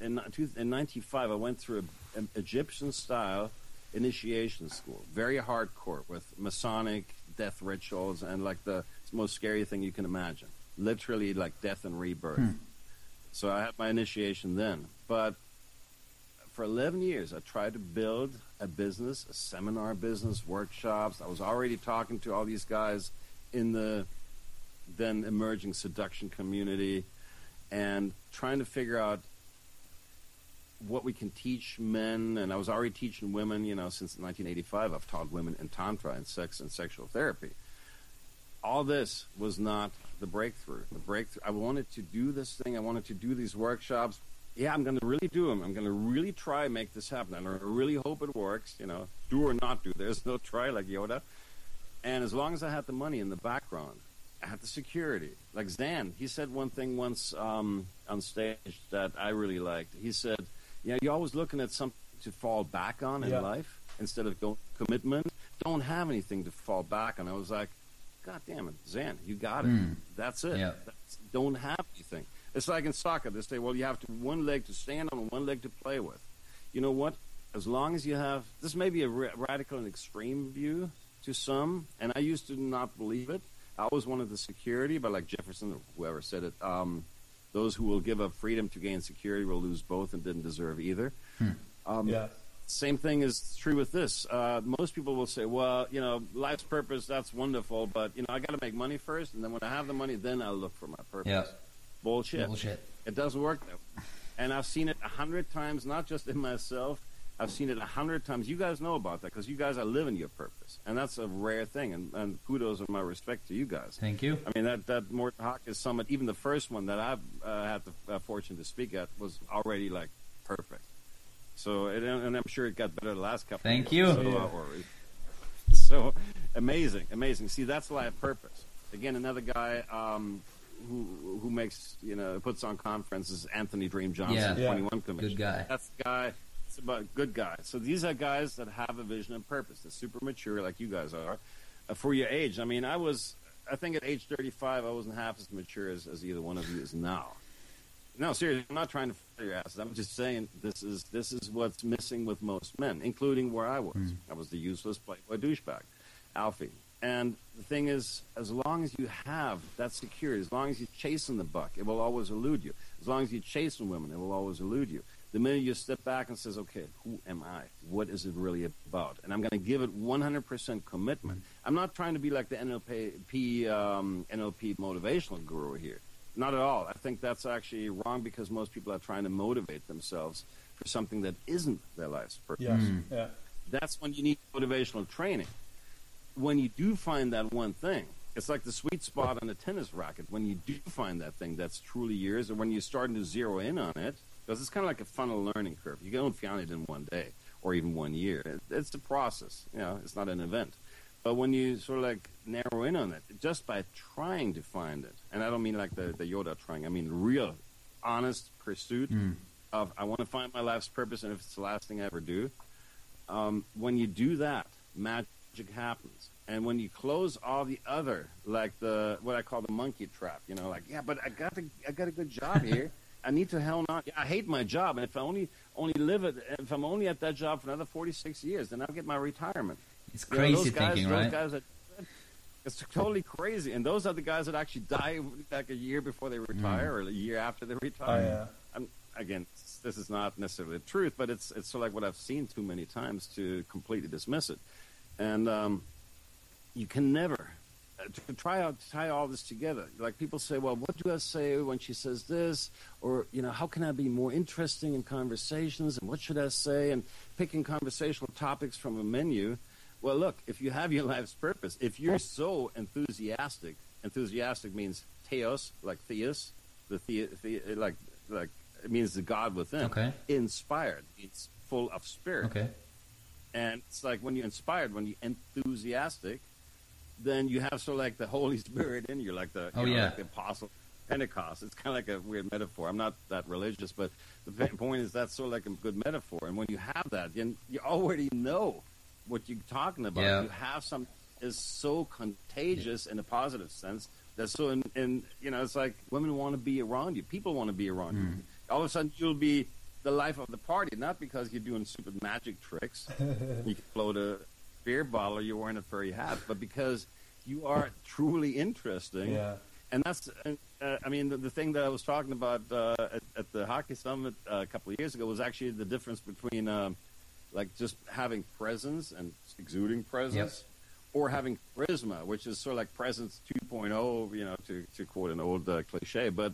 in, in 95, I went through a- an Egyptian style initiation school, very hardcore with Masonic death rituals and like the most scary thing you can imagine. Literally like death and rebirth. Hmm. So I had my initiation then. But for 11 years, I tried to build a business, a seminar business, workshops. I was already talking to all these guys in the then emerging seduction community and trying to figure out what we can teach men. And I was already teaching women, you know, since 1985. I've taught women in Tantra and sex and sexual therapy. All this was not the breakthrough. The breakthrough, I wanted to do this thing. I wanted to do these workshops yeah, I'm going to really do them. I'm going to really try and make this happen. And I really hope it works. You know, do or not do. There's no try like Yoda. And as long as I had the money in the background, I had the security. Like Zan, he said one thing once um, on stage that I really liked. He said, "Yeah, you're always looking at something to fall back on in Yeah. life instead of go- commitment. Don't have anything to fall back on." I was like, "God damn it, Zan, you got it. Mm. That's it. Yeah. That's, don't have anything." It's like in soccer. They say, well, you have to one leg to stand on and one leg to play with. You know what? As long as you have, this may be a ra- radical and extreme view to some, and I used to not believe it. I always wanted the security, but like Jefferson or whoever said it, um, those who will give up freedom to gain security will lose both and didn't deserve either. Um, yeah. Same thing is true with this. Uh, most people will say, "Well, you know, life's purpose that's wonderful, but you know, I got to make money first, and then when I have the money, then I'll look for my purpose." Yeah. Bullshit. Bullshit. It doesn't work that way. And I've seen it a hundred times, not just in myself. I've seen it a hundred times. You guys know about that because you guys are living your purpose, and that's a rare thing. And, and kudos and my respect to you guys. Thank you. I mean that that Morton Hawkins summit, even the first one that I've uh, had the uh, fortune to speak at, was already like perfect. So and, and I'm sure it got better the last couple. Thank of you. years. So, Yeah. [laughs] uh, so amazing, amazing. See, that's life purpose. Again, another guy um, who who makes you know puts on conferences. Anthony Dream Johnson, Yeah. Yeah. Twenty One Convention. Good guy. That's the guy. It's about good guys. So these are guys that have a vision and purpose. They're super mature, like you guys are, uh, for your age. I mean, I was, I think at age 35, I wasn't half as mature as, as either one of you is now. No, seriously, I'm not trying to fire your asses. I'm just saying this is this is what's missing with most men, including where I was. I was the useless playboy douchebag, Alfie. And the thing is, as long as you have that security, as long as you're chasing the buck, it will always elude you. As long as you're chasing women, it will always elude you. The minute you step back and says, "Okay, who am I? What is it really about?" and I'm going to give it 100% commitment. I'm not trying to be like the NLP um, NLP motivational guru here. Not at all. I think that's actually wrong because most people are trying to motivate themselves for something that isn't their life's purpose. Yes. Mm. Yeah. That's when you need motivational training. When you do find that one thing, it's like the sweet spot on a tennis racket when you do find that thing that's truly yours, or when you're starting to zero in on it, because it's kind of like a funnel learning curve. You don't find it in one day or even one year. It, it's a process. You know, it's not an event. But when you sort of like narrow in on it, just by trying to find it, and I don't mean like the, the Yoda trying, I mean real, honest pursuit of I want to find my life's purpose, and if it's the last thing I ever do, um, when you do that, magic happens. And when you close all the other, like the what I call the monkey trap, you know, like yeah, but I got a, I got a good job [laughs] here. I need to hell not. I hate my job, and if I only only live it, if I'm only at that job for another 46 years, then I'll get my retirement. It's You know, crazy those guys, thinking, those right? Guys that, it's totally crazy, and those are the guys that actually die like a year before they retire or a year after they Oh, retire. yeah. I'm, again, this is not necessarily the truth, but it's it's sort of like what I've seen too many times to completely dismiss it, and um, you can never uh, to try out to tie all this together. Like people say, well, what do I say when she says this, or you know, how can I be more interesting in conversations, and what should I say, and picking conversational topics from a menu. Well, look, if you have your life's purpose, if you're so enthusiastic, enthusiastic means theos, like theos, the, the, the like like it means the God within. Okay. Inspired, it's full of spirit. Okay. And it's like when you're inspired, when you're enthusiastic, then you have sort of like the Holy Spirit in you, like the, you Oh, know, yeah. like the apostle Pentecost. It's kind of like a weird metaphor. I'm not that religious, but the [laughs] point is that's sort of like a good metaphor. And when you have that, then you already know what you're talking about. Yeah. You have some is so contagious in a positive sense. That's so, in, in you know, it's like women want to be around you. People want to be around Mm. you. All of a sudden, you'll be the life of the party, not because you're doing stupid magic tricks. [laughs] you can float a beer bottle or you're wearing a furry hat, but because you are truly interesting. Yeah. And that's, uh, I mean, the, the thing that I was talking about uh, at, at the hockey summit uh, a couple of years ago was actually the difference between, um, like, just having presence and exuding presence, or having charisma, which is sort of like presence 2.0, you know, to, to quote an old uh, cliche. But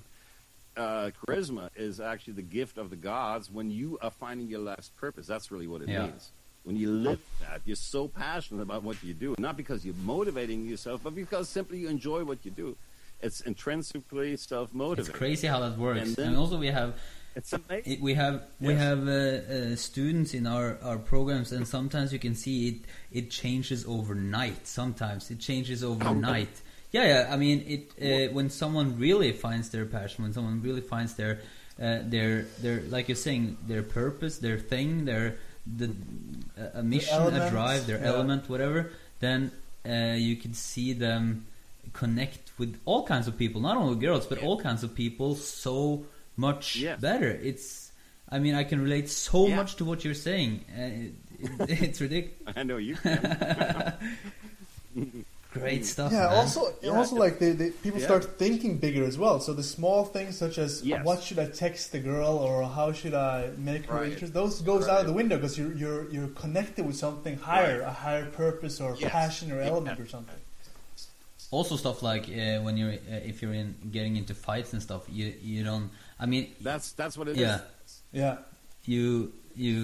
uh, charisma is actually the gift of the gods when you are finding your life's purpose. That's really what it Yeah. means. When you live that, you're so passionate about what you do, not because you're motivating yourself, but because simply you enjoy what you do. It's intrinsically self-motivating. It's crazy how that works. And And, also we have It's amazing. it, we have we have uh, uh, students in our, our programs, and sometimes you can see it it changes overnight. Sometimes it changes overnight. [coughs] Yeah, yeah. I mean, it uh, when someone really finds their passion, when someone really finds their uh, their their like you're saying their purpose, their thing, their the a- a mission, a drive, their yeah. element, whatever. Then uh, you can see them connect with all kinds of people, not only girls, but all kinds of people so much Yes. better. It's, I mean, I can relate so Yeah. much to what you're saying. Uh, it, it, it's ridiculous. [laughs] I know you can. [laughs] Great stuff. Yeah, man. also, Yeah. also like they, they, people Yeah. start thinking bigger as well. So the small things such as Yes. what should I text the girl or how should I make her Right. interest, those goes out of the window because you're you're you're connected with something higher, Right. a higher purpose or Yes. passion or Yeah. element or something. also stuff like uh, when you're uh, if you're in getting into fights and stuff, you you don't. I mean, That's that's what it is. Yeah. Yeah, you you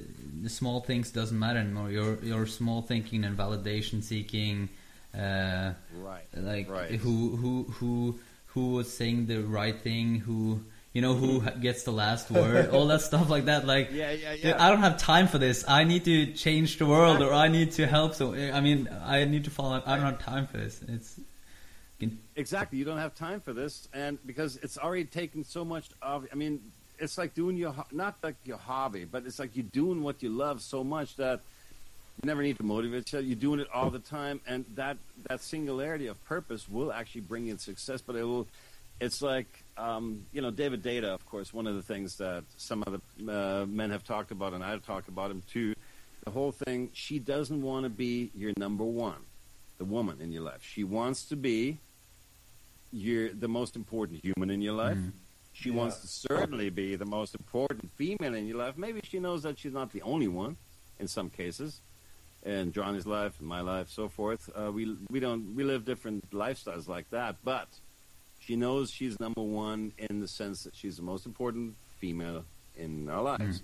uh, the small things doesn't matter anymore. Your your small thinking and validation seeking. Uh, Right. like Right. who who who who was saying the right thing who you know who gets the last word all that stuff like that like Yeah, yeah, yeah. i don't have time for this i need to change the world or i need to help so i mean i need to follow i don't have time for this it's Exactly. You don't have time for this, and because it's already taken so much of. I mean, it's like doing your not like your hobby, but it's like you're doing what you love so much that you never need to motivate yourself. You're doing it all the time, and that that singularity of purpose will actually bring you success. But it will. It's like um, you know David DeAngelo, of course. One of the things that some of the uh, men have talked about, and I've talked about him too. The whole thing. She doesn't want to be your number one, the woman in your life. She wants to be you're the most important human in your life. She Yeah. wants to certainly be the most important female in your life. Maybe she knows that she's not the only one in some cases. In Johnny's life, in my life, so forth. Uh, we we don't we live different lifestyles like that, but she knows she's number one in the sense that she's the most important female in our lives.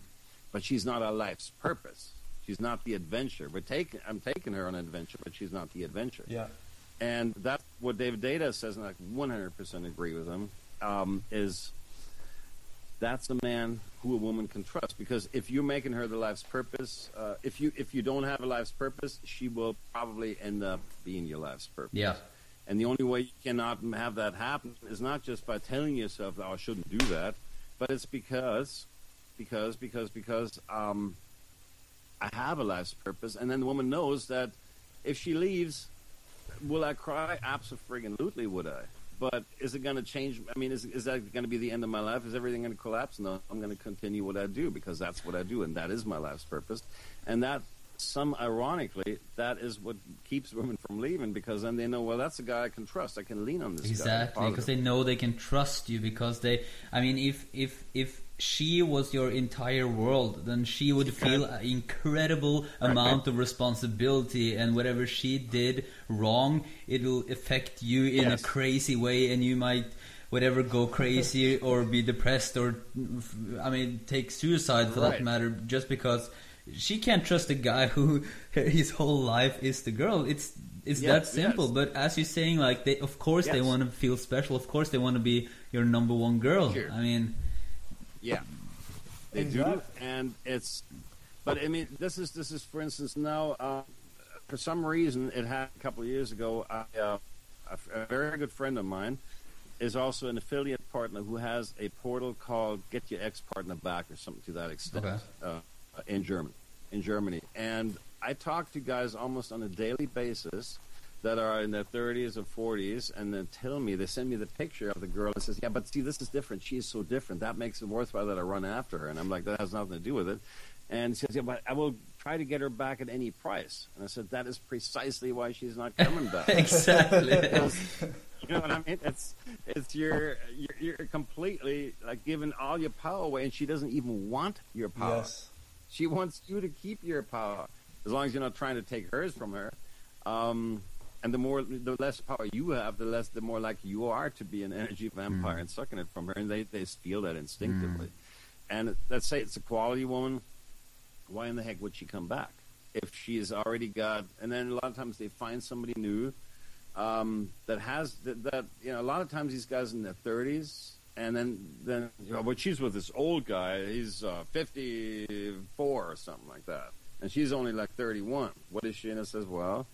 But she's not our life's purpose. She's not the adventure. We're taking I'm taking her on an adventure, but she's not the adventure. yeah, and that's what David DeAngelo says, and I 100% agree with him. Um, is that's a man who a woman can trust because if you're making her the life's purpose, uh, if you if you don't have a life's purpose, she will probably end up being your life's purpose. Yeah. And the only way you cannot have that happen is not just by telling yourself, "Oh, I shouldn't do that," but it's because, because, because, because um, I have a life's purpose, and then the woman knows that if she leaves, will I cry? Absolutely, would I? But is it going to change? I mean, is is that going to be the end of my life? Is everything going to collapse? No, I'm going to continue what I do because that's what I do, and that is my life's purpose, and that. Some ironically, that is what keeps women from leaving because then they know, well, that's a guy I can trust. I can lean on this guy. Exactly, because they know they can trust you. Because they, I mean, if if if she was your entire world, then she would feel an incredible amount of responsibility, and whatever she did wrong, it will affect you in Yes. a crazy way, and you might. Whatever, go crazy [laughs] or be depressed or, I mean, take suicide for that matter, just because she can't trust a guy who [laughs] his whole life is the girl. It's it's that simple. yes. But as you're saying, like they, of course, they want to feel special. Of course, they want to be your number one girl. Sure. I mean, Yeah, they Exactly. do, and it's. But I mean, this is this is for instance now. Uh, for some reason, it happened a couple of years ago. I, uh, a, a very good friend of mine is also an affiliate partner who has a portal called "Get Your Ex Partner Back" or something to that extent Okay. uh, in Germany. In Germany, and I talk to guys almost on a daily basis that are in their 30s or 40s and then tell me, they send me the picture of the girl and says, yeah, but see, this is different. She is so different. That makes it worthwhile that I run after her. And I'm like, that has nothing to do with it. And she says, yeah, but I will try to get her back at any price. And I said, that is precisely why she's not coming back. [laughs] exactly. [laughs] you know what I mean? It's, it's your, you're, you're completely like giving all your power away and she doesn't even want your power. Yes. She wants you to keep your power, as long as you're not trying to take hers from her. Um, and the more, the less power you have, the less, the more likely you are to be an energy vampire and sucking it from her. And they, they feel that instinctively. And let's say it's a quality woman. Why in the heck would she come back if she's already got? And then a lot of times they find somebody new um, that has that, that. You know, a lot of times these guys in their thirties, and then then you know, but she's with this old guy. He's uh, fifty four or something like that, and she's only like thirty one. What is she? And it says, well,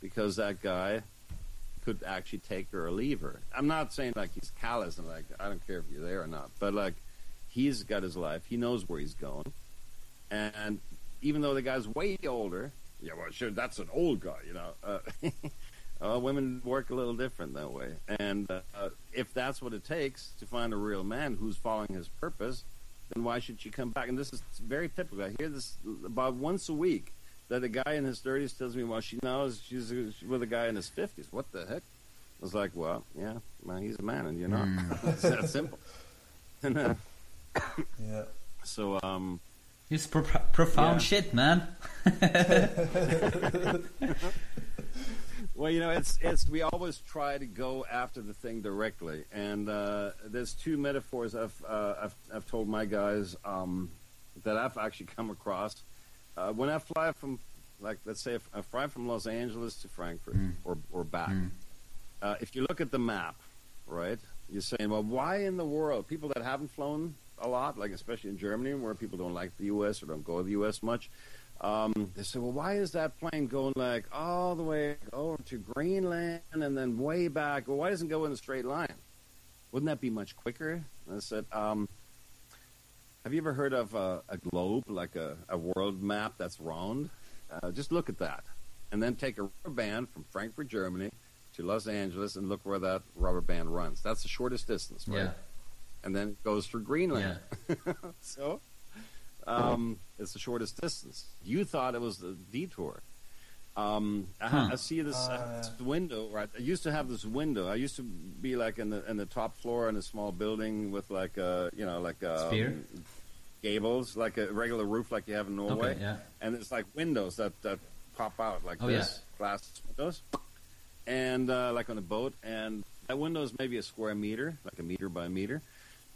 because that guy could actually take her or leave her. I'm not saying like he's callous and like I don't care if you're there or not, but like he's got his life. He knows where he's going, and even though the guy's way older, yeah, well, sure, that's an old guy, you know. Uh, [laughs] uh, women work a little different that way, and uh, uh, if that's what it takes to find a real man who's following his purpose, then why should she come back? And this is very typical. I hear this about once a week that a guy in his 30s tells me, well, she knows she's, she's with a guy in his 50s. What the heck? I was like, well, yeah, man, he's a man, and you're not. [laughs] it's that simple. [laughs] And, uh, Yeah. so, um, It's pro- profound Yeah. shit, man. [laughs] Well, you know, it's it's we always try to go after the thing directly, and uh, there's two metaphors I've, uh, I've I've told my guys um, that I've actually come across uh, when I fly from, like, let's say if I fly from Los Angeles to Frankfurt or or back. Uh, if you look at the map, right, you're saying, well, why in the world people that haven't flown a lot, like especially in Germany, where people don't like the U.S. or don't go to the U.S. much, um, they say, well, why is that plane going like all the way over to Greenland and then way back? Well, why doesn't it go in a straight line? Wouldn't that be much quicker? And I said, um, have you ever heard of a, a globe, like a, a world map that's round? Uh, just look at that. And then take a rubber band from Frankfurt, Germany to Los Angeles and look where that rubber band runs. That's the shortest distance, right? Yeah. And then it goes through Greenland. [laughs] so um, it's the shortest distance. You thought it was the detour. Um, I, Huh. I see this, uh, Uh, this window. Right, I used to have this window. I used to be like in the in the top floor in a small building with like a you know like a Spear? gables, like a regular roof, like you have in Norway. Okay, yeah. And it's like windows that that pop out like Oh, this, glass windows, and uh, like on a boat. And that window is maybe a square meter, like a meter by a meter,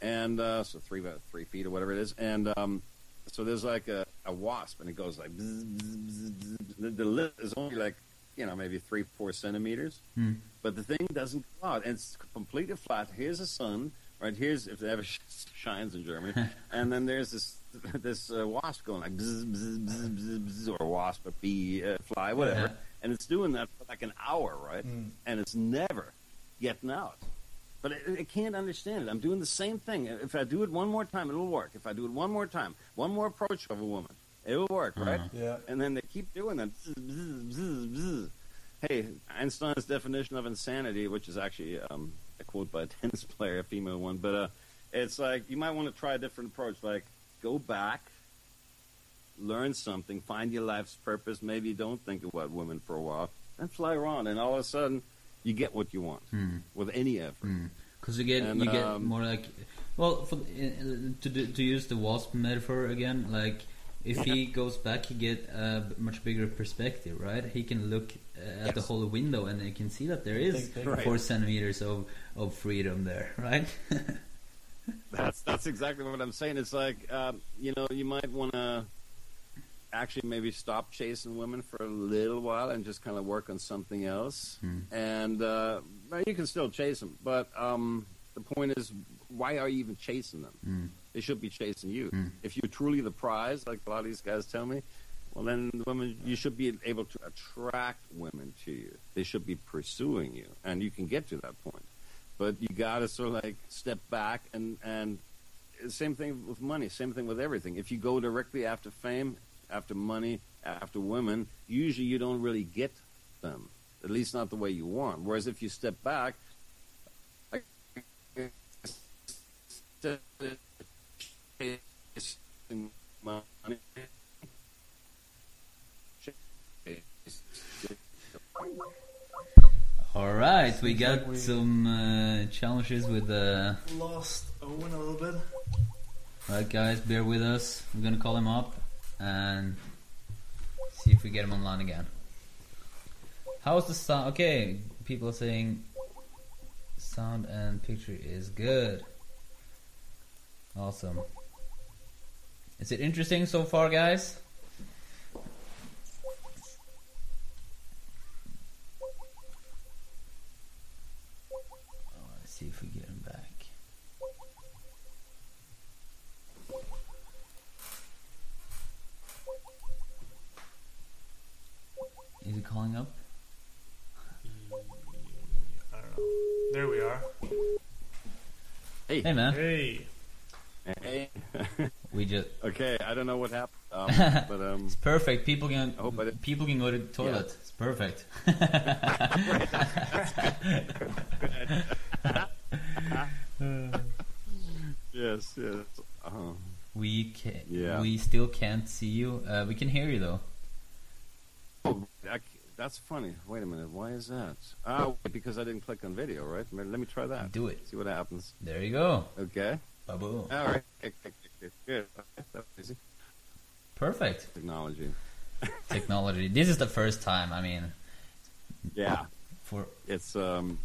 and uh, so three by three feet or whatever it is. And um, so there's like a, a wasp, and it goes like bzz, bzz, bzz. The, the lid is only like you know, maybe three, four centimeters. Hmm. But the thing doesn't go out, and it's completely flat. Here's the sun, right? Here's if it ever sh- shines in Germany, [laughs] and then there's this this uh, wasp going like bzz, bzz, bzz, bzz, bzz, or wasp, a bee, uh, fly, whatever, Yeah. and it's doing that for like an hour, right? Mm. And it's never getting out. But it, it can't understand it. I'm doing the same thing. If I do it one more time, it'll work. If I do it one more time, one more approach of a woman, it'll work, right? Uh-huh. Yeah. And then they keep doing that. Bzz, bzz, bzz, bzz. Hey, Einstein's definition of insanity, which is actually um, a quote by a [laughs] tennis player, a female one, but uh, it's like you might want to try a different approach. Like, go back, learn something, find your life's purpose. Maybe don't think about women for a while, and fly around, and all of a sudden, you get what you want Hmm. with any effort. Because you get And, you get um, more like, well, for, uh, to do- to use the wasp metaphor again, like if he goes back, he get a much bigger perspective, right? He can look uh, at the whole window and he can see that there is Think big. Right. four centimeters of of freedom there, [laughs] right? That's that's exactly what I'm saying. It's like um, you know you might want to actually maybe stop chasing women for a little while and just kind of work on something else. Hmm. And uh, well, you can still chase them, but um, the point is, why are you even chasing them? Mm. They should be chasing you. Hmm. If you're truly the prize, like a lot of these guys tell me, well then the women you should be able to attract women to you. They should be pursuing you, and you can get to that point. But you got to sort of like step back and and same thing with money. Same thing with everything. If you go directly after fame, after money, after women, usually you don't really get them. At least not the way you want. Whereas if you step back, like, chasing money, All right, we got like we- some uh, challenges with the. Lost Owen a little bit. All right, guys, bear with us. We're gonna call him up and see if we get him online again. How's the sound? Okay, people are saying sound and picture is good. Awesome. Is it interesting so far, guys? Oh, let's see if we get him back. Is he calling up? I don't know. There we are. Hey, Hey, man. Hey. hey. We just. [laughs] okay, I don't know what happened, um, [laughs] but um, It's perfect. People can I hope I didn't- people can go to the toilet. It's perfect. [laughs] yes, yes. Uh, we can Yeah. we still can't see you. Uh, we can hear you though. oh, I c that's funny. Wait a minute. Why is that? Oh, because I didn't click on video, right? Let me try that. Do it. See what happens. There you go. Okay. Baboom. All right. Okay, okay, okay, Good. That was easy. Perfect. Technology. [laughs] Technology. This is the first time. I mean, Yeah. for It's um.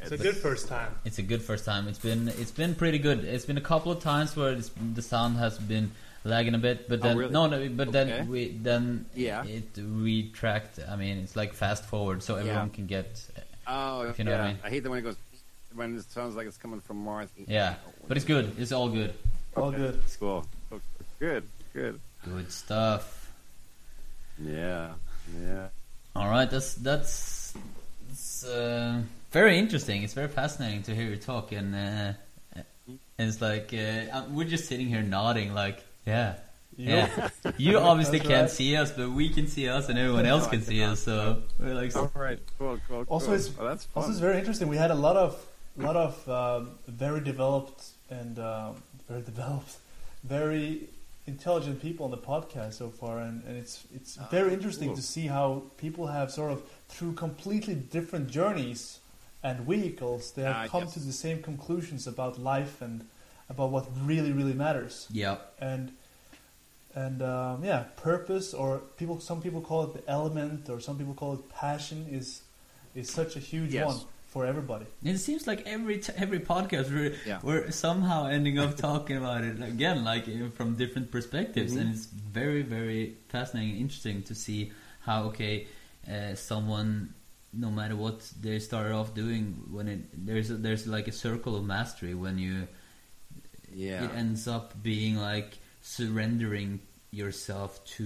It's a good first time. it's a good first time. It's been it's been pretty good. It's been a couple of times where it's, the sound has been lagging a bit, but Oh, then really? no, no, but Okay. then we then Yeah. it retract. I mean, it's like fast forward, so everyone can get Oh, If you know yeah. what I mean. hate the when it goes when it sounds like it's coming from Mars. yeah. But it's good. It's all good. All good. It's cool. Good. Good. Good stuff. Yeah. Yeah. All right, that's that's it's, uh, very interesting. It's very fascinating to hear you talk, and uh, and it's like uh, uh, we're just sitting here nodding, like yeah, yeah. You [laughs] obviously That's can't right. see us, but we can see us, and everyone else No, can see cannot. us. So we're like, All right. Cool. Cool. Also, cool. it's- oh, that's. Also, it's very interesting. We had a lot of, lot of um, very developed and um, very developed, very intelligent people on the podcast so far, and, and it's it's Ah, very interesting cool. to see how people have sort of through completely different journeys and vehicles, they have Ah, come yes. to the same conclusions about life and about what really really matters yeah, and and um, yeah, purpose or people. Some people call it the element, or some people call it passion. Is is such a huge Yes. one for everybody. it seems like every t- every podcast we're Yeah. we're somehow ending up [laughs] talking about it again, like uh, from different perspectives, Mhm. and it's very very fascinating and interesting to see how okay uh, someone, no matter what they started off doing, when it there's a, there's like a circle of mastery when you Yeah. it ends up being like surrendering yourself to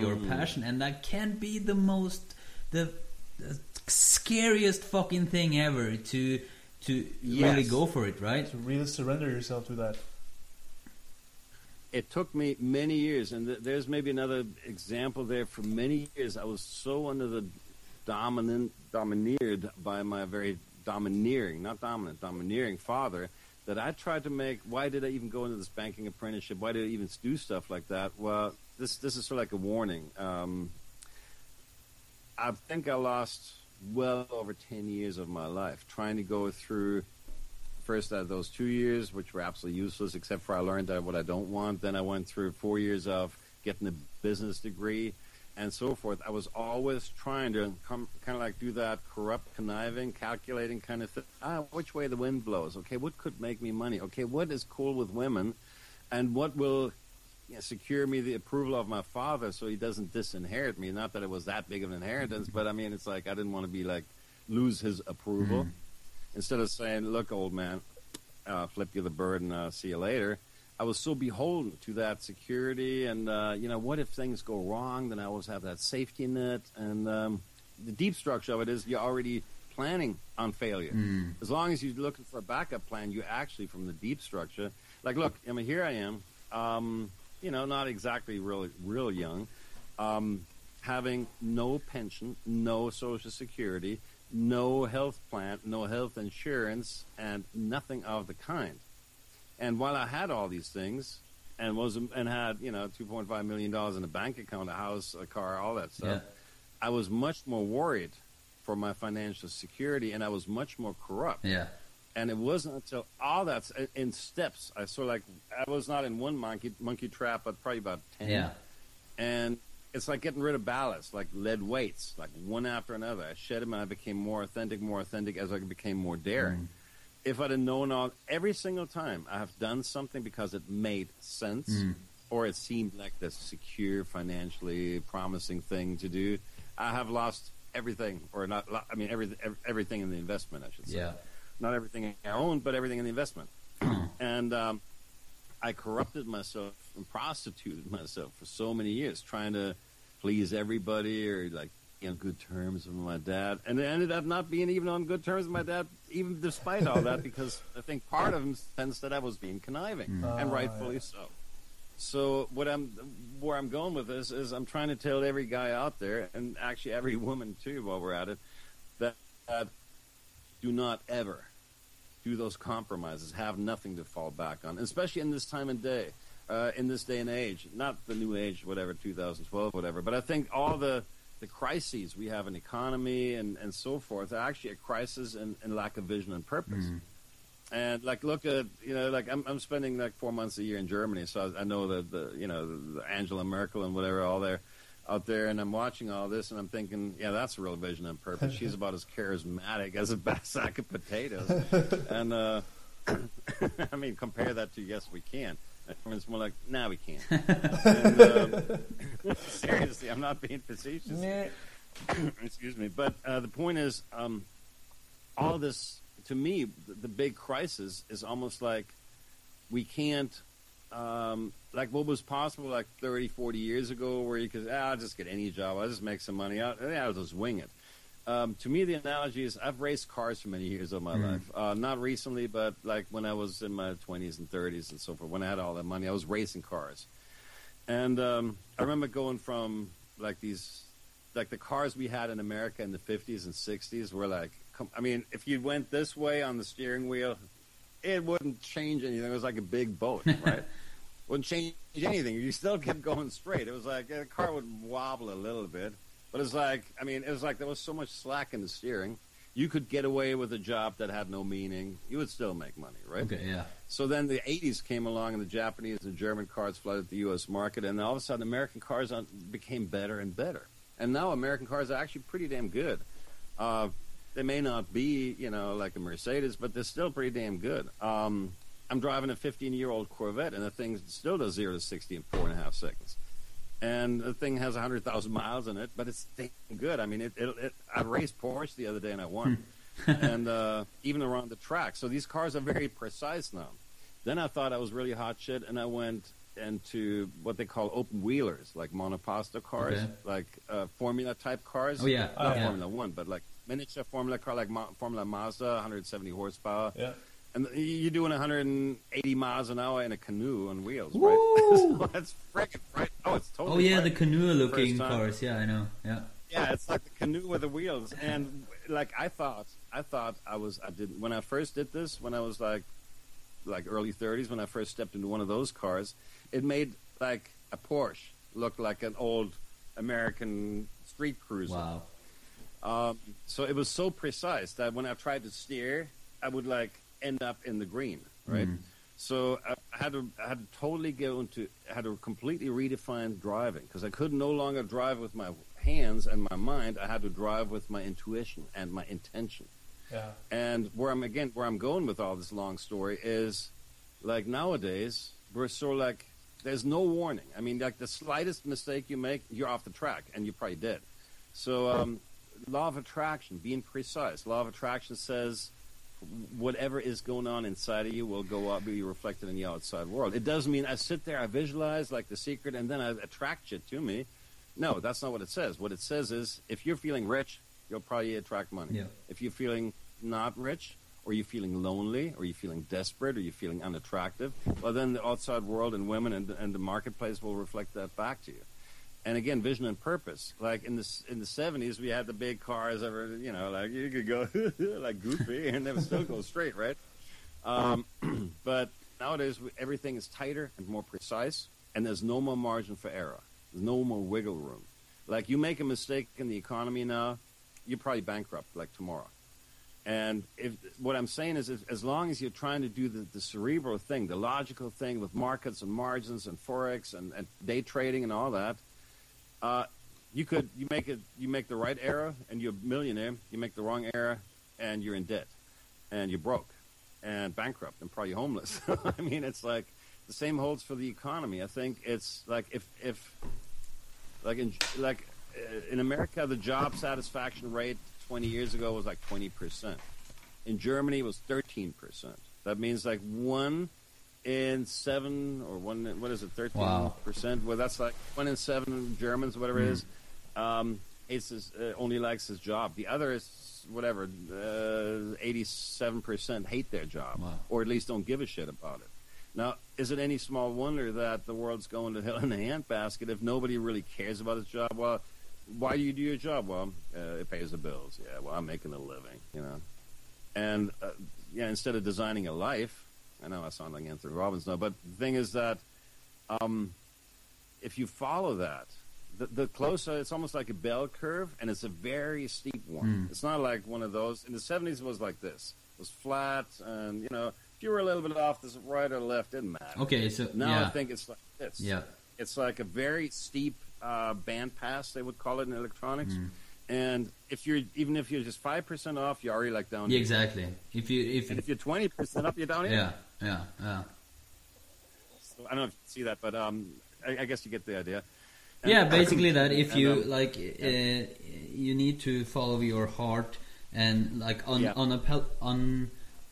your Mm. passion and that can be the most the, the scariest fucking thing ever to to really go for it right To really surrender yourself to that. it took me many years, and th- there's maybe another example there. For many years, I was so under the dominant, domineered by my very domineering, not dominant, domineering father, that I tried to make. Why did I even go into this banking apprenticeship? Why did I even do stuff like that? Well, this this is sort of like a warning. Um, I think I lost well over ten years of my life trying to go through first those two years, which were absolutely useless, except for I learned what I don't want. Then I went through four years of getting a business degree and so forth. I was always trying to come, kind of like do that corrupt, conniving, calculating kind of thing. Ah, which way the wind blows? Okay, what could make me money? Okay, what is cool with women, and what will you know, secure me the approval of my father so he doesn't disinherit me? Not that it was that big of an inheritance, but I mean, it's like I didn't want to be like lose his approval instead of saying, "Look, old man, uh, flip you the bird and uh, see you later," I was so beholden to that security, and uh, you know, what if things go wrong? Then I always have that safety net, and um, the deep structure of it is you're already planning on failure. As long as you're looking for a backup plan, you actually, from the deep structure, like, look, I mean, here I am, um, you know, not exactly real, real young, um, having no pension, no social security, no health plan, no health insurance, and nothing of the kind. And while I had all these things, and was and had you know two point five million dollars in a bank account, a house, a car, all that stuff, Yeah. I was much more worried for my financial security, and I was much more corrupt. yeah And it wasn't until all that's in steps. I sort of like I was not in one monkey monkey trap, but probably about ten yeah and it's like getting rid of ballast, like lead weights, like one after another. I shed them, and I became more authentic, more authentic as I became more daring. Mm. If I'd have known all every single time I have done something because it made sense, or it seemed like the secure, financially promising thing to do, I have lost everything, or not. I mean, every, ev- everything in the investment, I should say yeah not everything I own, but everything in the investment. [clears throat] and um, I corrupted myself and prostituted myself for so many years, trying to please everybody or like on good terms with my dad. And it ended up not being even on good terms with my dad, even despite all that, because I think part of him sensed that I was being conniving, and Ah, rightfully yeah. so. So what I'm, where I'm going with this is I'm trying to tell every guy out there, and actually every woman too, while we're at it, that, that do not ever do those compromises. Have nothing to fall back on, especially in this time and day, uh, in this day and age. Not the new age, whatever, 2012, whatever. But I think all the the crises we have in economy and, and so forth are actually a crisis and, and lack of vision and purpose. And like, look at you know, like I'm I'm spending like four months a year in Germany, so I, I know that the you know the, the Angela Merkel and whatever all there out there, and I'm watching all this, and I'm thinking, yeah, that's a real vision and purpose. She's about as charismatic as a [laughs] sack of potatoes, [laughs] and uh, [coughs] I mean, compare that to yes, we can. And it's more like, nah, we can't. [laughs] and, um, [laughs] seriously, I'm not being facetious. [clears throat] Excuse me. But uh, the point is, um, all this, to me, the, the big crisis is almost like we can't, um, like what was possible like 30, 40 years ago, where you could, ah, I'll just get any job, I'll just make some money, I'll, I'll just wing it. Um, to me, the analogy is I've raced cars for many years of my life. Uh, not recently, but like when I was in my 20s and 30s and so forth, when I had all that money, I was racing cars. And um, I remember going from like these, like the cars we had in America in the 50s and 60s were like, I mean, if you went this way on the steering wheel, it wouldn't change anything. It was like a big boat, [laughs] right? wouldn't change anything. You still kept going straight. It was like the car would wobble a little bit, but it's like, I mean, it was like there was so much slack in the steering. You could get away with a job that had no meaning. You would still make money, right? okay yeah So then the 80s came along and the Japanese and German cars flooded the U.S. market, and all of a sudden American cars on, became better and better. And now American cars are actually pretty damn good. Uh, they may not be, you know, like a Mercedes, but they're still pretty damn good. Um, I'm driving a 15 year old Corvette, and the thing still does 0 to 60 in four and a half seconds. And the thing has hundred thousand miles in it, but it's dang good. I mean, it, it, it I raced Porsche the other day and I won, [laughs] and uh, even around the track. So these cars are very precise now. Then I thought I was really hot shit, and I went into what they call open wheelers, like monoposto cars, Okay. like uh, Formula type cars. Oh, yeah. not Yeah. Formula One, but like miniature Formula car, like Mo- Formula Mazda, 170 horsepower. Yeah. And you're doing 180 miles an hour in a canoe on wheels, right? [laughs] so that's freaking right. Oh, it's totally. Oh yeah, the canoe looking First cars. Yeah, I know. Yeah. Yeah, it's like the canoe with the wheels, and like I thought, I thought I was, I did when I first did this when I was like, like early 30s when I first stepped into one of those cars, it made like a Porsche look like an old American street cruiser. Wow. Um, so it was so precise that when I tried to steer, I would like end up in the green, right? Mhm. So I I had to I had to totally go into had to completely redefine driving because I could no longer drive with my hands and my mind. I had to drive with my intuition and my intention. Yeah. And where I'm again, where I'm going with all this long story is, like nowadays we're so like there's no warning. I mean, like the slightest mistake you make, you're off the track and you're probably dead. So, um, law of attraction, being precise. Law of attraction says whatever is going on inside of you will go out, be reflected in the outside world. It doesn't mean I sit there, I visualize like the secret, and then I attract shit to me. No, that's not what it says. What it says is if you're feeling rich, you'll probably attract money. Yeah. If you're feeling not rich, or you're feeling lonely, or you're feeling desperate, or you're feeling unattractive, well, then the outside world and women and, and the marketplace will reflect that back to you. And again, vision and purpose. Like in the in the seventies, we had the big cars. Ever, you know, like you could go [laughs] like goofy, [laughs] and would still go straight, right? Um, [clears throat] but nowadays, everything is tighter and more precise, and there's no more margin for error. There's no more wiggle room. Like you make a mistake in the economy now, you're probably bankrupt like tomorrow. And if what I'm saying is, if, as long as you're trying to do the, the cerebral thing, the logical thing with markets and margins and forex and, and day trading and all that, uh, you could you make it you make the right error and you're a millionaire. You make the wrong error and you're in debt and you're broke and bankrupt and probably homeless. [laughs] I mean, it's like the same holds for the economy. I think it's like if if like in like uh, in America, the job satisfaction rate 20 years ago was like 20 percent. In Germany, it was 13 percent. That means like one in seven or one. What is it? 13 Wow. percent. Well, that's like one in seven Germans, whatever it is, um, hates his, uh, only likes his job. The other is whatever. Uh, 87 percent hate their job, Wow. or at least don't give a shit about it. Now, is it any small wonder that the world's going to hell in a handbasket if nobody really cares about his job? Well, why do you do your job? Well, uh, it pays the bills. Yeah, well, I'm making a living, you know. And uh, yeah, instead of designing a life, I know I sound like Anthony Robbins now, but the thing is that um, if you follow that, the, the closer it's almost like a bell curve, and it's a very steep one. Mm. It's not like one of those. In the '70s, it was like this. It was flat, and you know, if you were a little bit off the right or left, didn't matter. Okay, so Now yeah, I think it's like this. yeah. It's like a very steep uh, band pass, they would call it in electronics. Mm. And if you're even if you're just five percent off, you're already like down. Yeah, exactly. If you if And if you're twenty percent up, you're down here. Yeah yeah yeah So I don't know if you see that, but um, I, I guess you get the idea. And- yeah basically that if and, you um, like uh, you need to follow your heart and like un, Yeah. un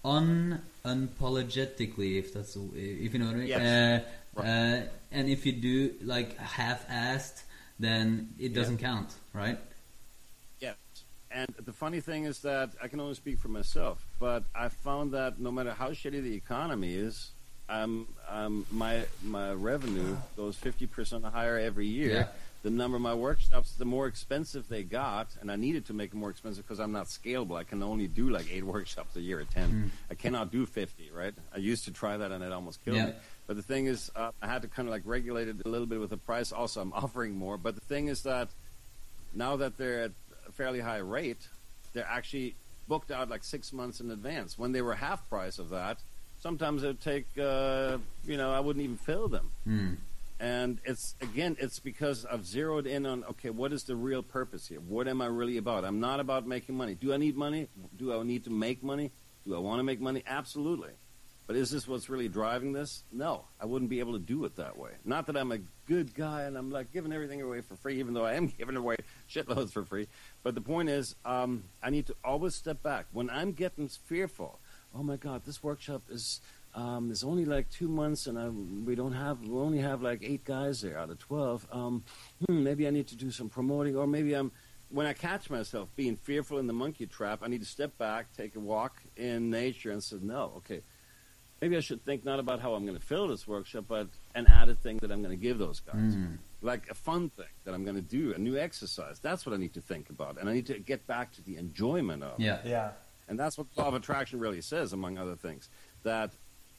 un unapologetically if that's if you know what I mean Yes. uh, uh, and if you do like half-assed then it doesn't count right. And the funny thing is that I can only speak for myself, but I found that no matter how shitty the economy is, um, um, my my revenue goes fifty percent higher every year. Yeah. The number of my workshops, the more expensive they got, and I needed to make them more expensive because I'm not scalable. I can only do like eight [laughs] workshops a year or ten. Mm. I cannot do fifty. Right? I used to try that and it almost killed Yeah. me. But the thing is, uh, I had to kind of like regulate it a little bit with the price. Also, I'm [laughs] offering more. But the thing is that now that they're at a fairly high rate, they're actually booked out like six months in advance. When they were half price of that, sometimes it would take, uh, you know, I wouldn't even fill them. mm. And it's again, it's because I've zeroed in on okay, what is the real purpose here? What am I really about? I'm not about making money. Do I need money? Do I need to make money? Do I want to make money? Absolutely. But is this what's really driving this? No, I wouldn't be able to do it that way. Not that I'm a good guy and I'm like giving everything away for free, even though I am [laughs] giving away shitloads for free. But the point is, um, I need to always step back when I'm getting fearful. Oh my God, this workshop is um, only like two months, and I, we don't have we only have like eight guys there out of twelve. Um, hmm, maybe I need to do some promoting, or maybe I'm when I catch myself being fearful in the monkey trap, I need to step back, take a walk in nature, and say, no, okay maybe I should think not about how I'm going to fill this workshop, but an added thing that I'm going to give those guys. Mm. Like a fun thing that I'm going to do, a new exercise. That's what I need to think about. And I need to get back to the enjoyment of it. Yeah. Yeah. And that's what law of attraction really says, among other things. That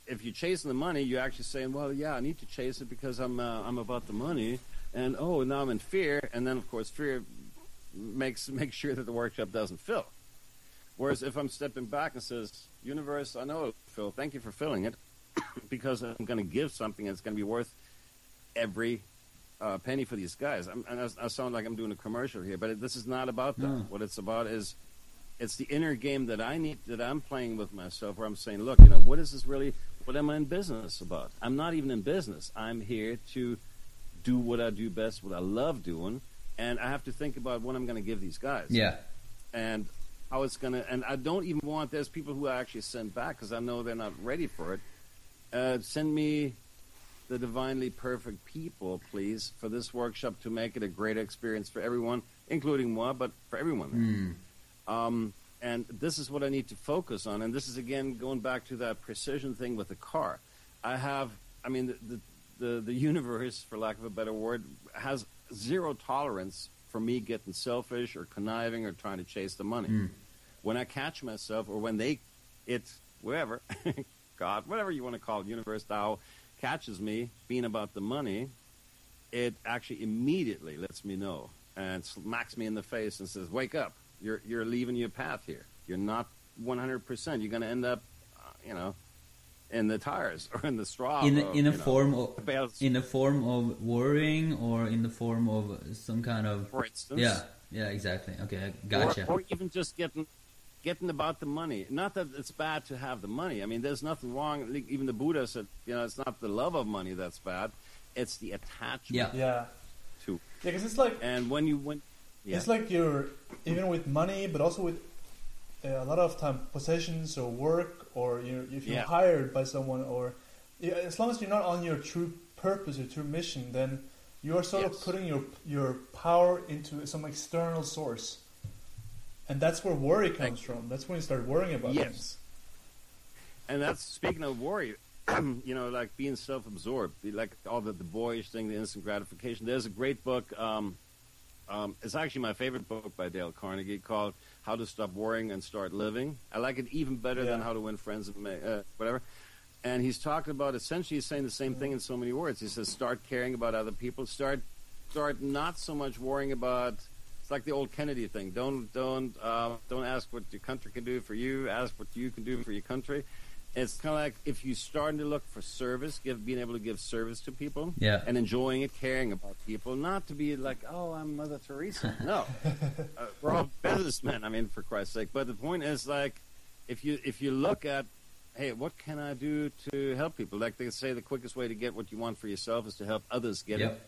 if you're chasing the money, you're actually saying, well, yeah, I need to chase it because I'm, uh, I'm about the money. And, oh, now I'm in fear. And then, of course, fear makes, [laughs] makes sure that the workshop doesn't fill. Whereas if I'm stepping back and says, universe, I know, Phil, thank you for filling it, [coughs] because I'm going to give something that's going to be worth every uh, penny for these guys. I'm, and I, I, sound like I'm doing a commercial here, but it, this is not about that. No. What it's about is it's the inner game that I need, that I'm playing with myself, where I'm saying, look, you know, what is this really? What am I in business about? I'm not even in business. I'm here to do what I do best, what I love doing, and I have to think about what I'm going to give these guys Yeah. and how it's gonna. And I don't even want there's people who I actually send back because I know they're not ready for it. Uh, send me the divinely perfect people, please, for this workshop to make it a great experience for everyone, including moi, but for everyone. Mm. Um, and this is what I need to focus on. And this is again going back to that precision thing with the car. I have, I mean, the the, the, the universe, for lack of a better word, has zero tolerance for me getting selfish or conniving or trying to chase the money. Mm. When I catch myself, or when they, it's wherever, [laughs] God, whatever you want to call it, universe, Tao, catches me being about the money, it actually immediately lets me know and smacks me in the face and says, "Wake up! You're you're leaving your path here. You're not 100. percent You're going to end up, uh, you know, in the tires [laughs] or in the straw. In of, in a you know, form of in the form of worrying or in the form of some kind of for instance. yeah yeah exactly okay gotcha Or, or even just getting getting about the money. Not that it's bad to have the money. I mean, there's nothing wrong. like, Even the Buddha said, you know, it's not the love of money that's bad. It's the attachment Yeah. Yeah. to. Yeah, because it's like And when you when, yeah, It's like you're even with money, but also with uh, a lot of time possessions or work, or you if you're Yeah. hired by someone, or as long as you're not on your true purpose or true mission, then you are sort of putting your your power into some external source, and that's where worry comes from. That's when you start worrying about Yes. things. and that's speaking of worry. [clears throat] you know, like being self-absorbed, like all the, the boyish thing, the instant gratification. There's a great book. Um, um, it's actually my favorite book by Dale Carnegie called "How to Stop Worrying and Start Living." I like it even better than "How to Win Friends and Ma- uh, whatever. And he's talking about essentially he's saying the same thing in so many words. He says, "Start caring about other people. Start, start not so much worrying about." It's like the old Kennedy thing. Don't don't uh, don't ask what your country can do for you. Ask what you can do for your country. It's kind of like if you're starting to look for service, give being able to give service to people yeah and enjoying it, caring about people, not to be like, oh, I'm Mother Teresa. [laughs] No, uh, we're all businessmen. I mean, for Christ's sake. But the point is, like, if you if you look at, hey, what can I do to help people? Like they say, the quickest way to get what you want for yourself is to help others get it.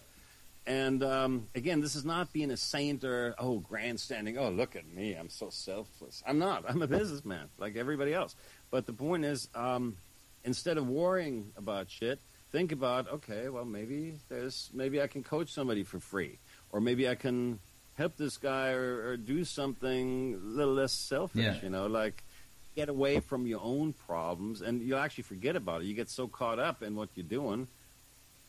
And um, again, this is not being a saint or oh grandstanding. Oh, look at me, I'm so selfless. I'm not. I'm a businessman like everybody else. But the point is, um, instead of worrying about shit, think about okay, well maybe there's maybe I can coach somebody for free, or maybe I can help this guy or, or do something a little less selfish. Yeah. You know, like get away from your own problems, and you'll actually forget about it. You get so caught up in what you're doing.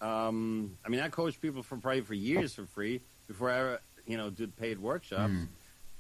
Um, I mean, I coached people for probably for years for free before I, ever, you know, did paid workshops. Mm.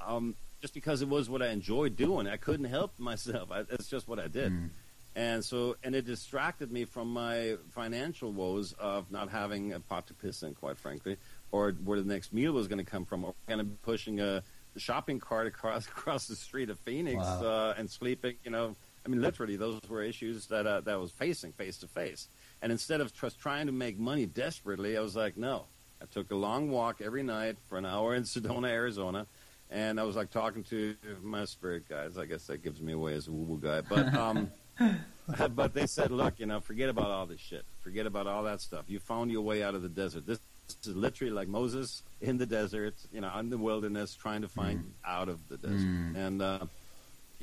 Um, just because it was what I enjoyed doing, I couldn't help [laughs] myself. I, it's just what I did, Mm. and so and it distracted me from my financial woes of not having a pot to piss in, quite frankly, or where the next meal was going to come from, or to be pushing a shopping cart across [laughs] across the street of Phoenix Wow. uh, and sleeping. You know, I mean, literally, those were issues that uh, that I was facing face to face. And instead of just trying to make money desperately, I was like, no. I took a long walk every night for an hour in Sedona, Arizona, and I was like talking to my spirit guides. I guess that gives me away as a woo woo guy, but um, [laughs] but they said, look, you know, forget about all this shit. Forget about all that stuff. You found your way out of the desert. This, is literally like Moses in the desert, you know, in the wilderness, trying to find Mm. out of the desert. And uh,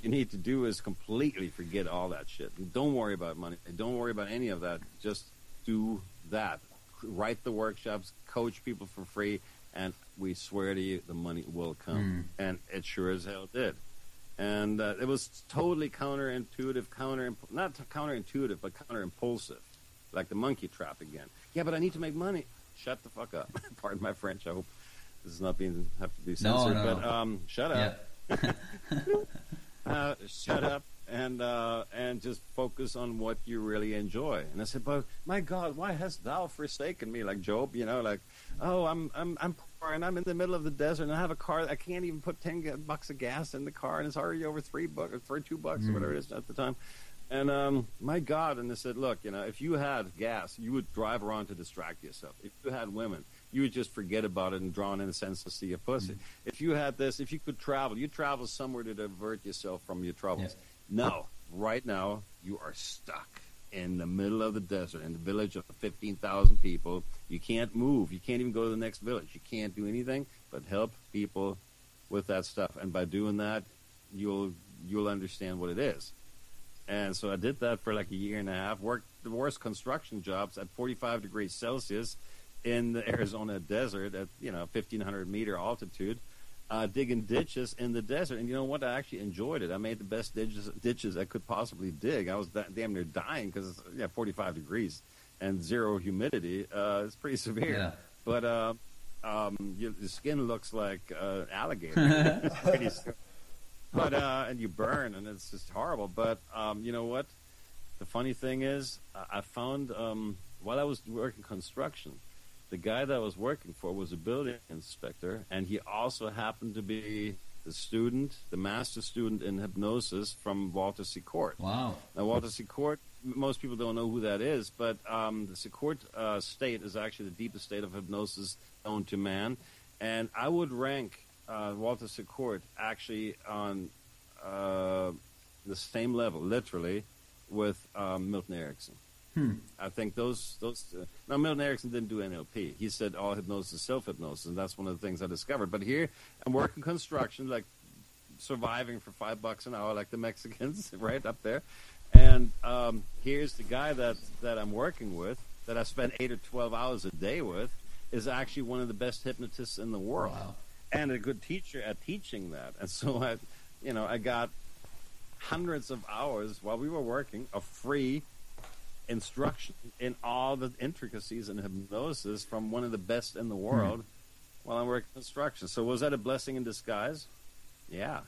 you need to do is completely forget all that shit. Don't worry about money. Don't worry about any of that. Just do that. Write the workshops, coach people for free, and we swear to you, the money will come. And it sure as hell did. And uh, it was totally counterintuitive, counter not counterintuitive, but counterimpulsive, like the monkey trap again. Yeah, but I need to make money. Shut the fuck up. [laughs] Pardon my French. I hope this is not being have to be censored. no, but no. um, shut up Yeah. [laughs] [laughs] uh, shut up and uh, and just focus on what you really enjoy. And I said, but my God, why hast thou forsaken me? Like Job, you know, like, oh, I'm I'm I'm poor and I'm in the middle of the desert and I have a car. I can't even put ten bucks of gas in the car and it's already over three bucks or for two bucks or whatever it is at the time. And um, my God, and they said, look, you know, if you had gas, you would drive around to distract yourself. If you had women, you would just forget about it and drawn in a sense to see a pussy. If you had this, if you could travel, you travel somewhere to divert yourself from your troubles. No, right now you are stuck in the middle of the desert in the village of 15,000 people. You can't move. You can't even go to the next village. You can't do anything but help people with that stuff. And by doing that, you'll you'll understand what it is. And so I did that for like a year and a half. Worked the worst construction jobs at 45 degrees Celsius in the Arizona desert at you know 1500 meter altitude, uh, digging ditches in the desert. And you know what? I actually enjoyed it. I made the best ditches ditches I could possibly dig. I was da- damn near dying because yeah, 45 degrees and zero humidity. Uh, it's pretty [laughs] severe. Yeah. But uh, um, you, the skin looks like uh, alligator. [laughs] Pretty but uh, and you burn, and it's just horrible. But um, you know what? The funny thing is, I I found um, while I was working construction, the guy that I was working for was a building inspector, and he also happened to be the student, the master student in hypnosis from Walter Sichort. Wow. Now, Walter Sichort, most people don't know who that is, but um, the Sichort uh, state is actually the deepest state of hypnosis known to man. And I would rank uh, Walter Sichort actually on uh, the same level, literally, with um, Milton Erickson. Hmm. I think those those. Uh, now Milton Erickson didn't do NLP. He said all hypnosis is self hypnosis, and that's one of the things I discovered. But here I'm working construction, like surviving for five bucks an hour, like the Mexicans, [laughs] right up there. And um, here's the guy that that I'm working with, that I spend eight or twelve hours a day with, is actually one of the best hypnotists in the world, Wow. and a good teacher at teaching that. And so I, you know, I got hundreds of hours while we were working of free instruction in all the intricacies in hypnosis from one of the best in the world while I'm working construction. So was that a blessing in disguise? Yeah.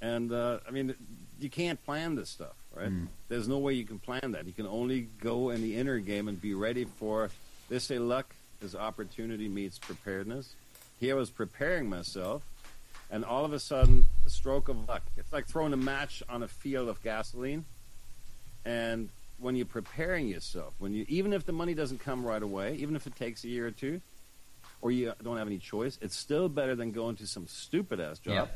And uh, I mean, you can't plan this stuff, right? Mm. There's no way you can plan that. You can only go in the inner game and be ready for. They say luck is opportunity meets preparedness. Here I was preparing myself, and all of a sudden, a stroke of luck. It's like throwing a match on a field of gasoline, and when you're preparing yourself, when you even if the money doesn't come right away, even if it takes a year or two, or you don't have any choice, it's still better than going to some stupid ass job.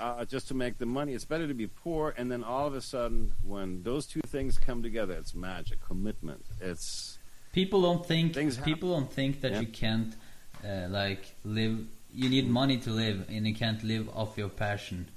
Uh, just to make the money. It's better to be poor, and then all of a sudden, when those two things come together, it's magic, commitment. It's People don't think people don't think that Yeah. you can't uh, like live. You need money to live, and you can't live off your passion.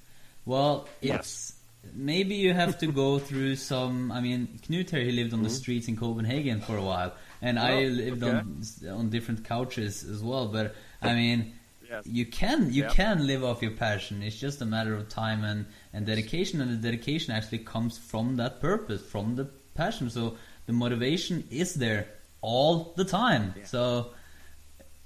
Well, Yes. maybe you have to go through some. I mean, Knut here he lived on the Mhm. streets in Copenhagen for a while, and I Oh, lived okay. on on different couches as well. But I mean, yes, you can you Yeah. can live off your passion. It's just a matter of time and and dedication, and the dedication actually comes from that purpose, from the passion. So the motivation is there all the time. Yeah. So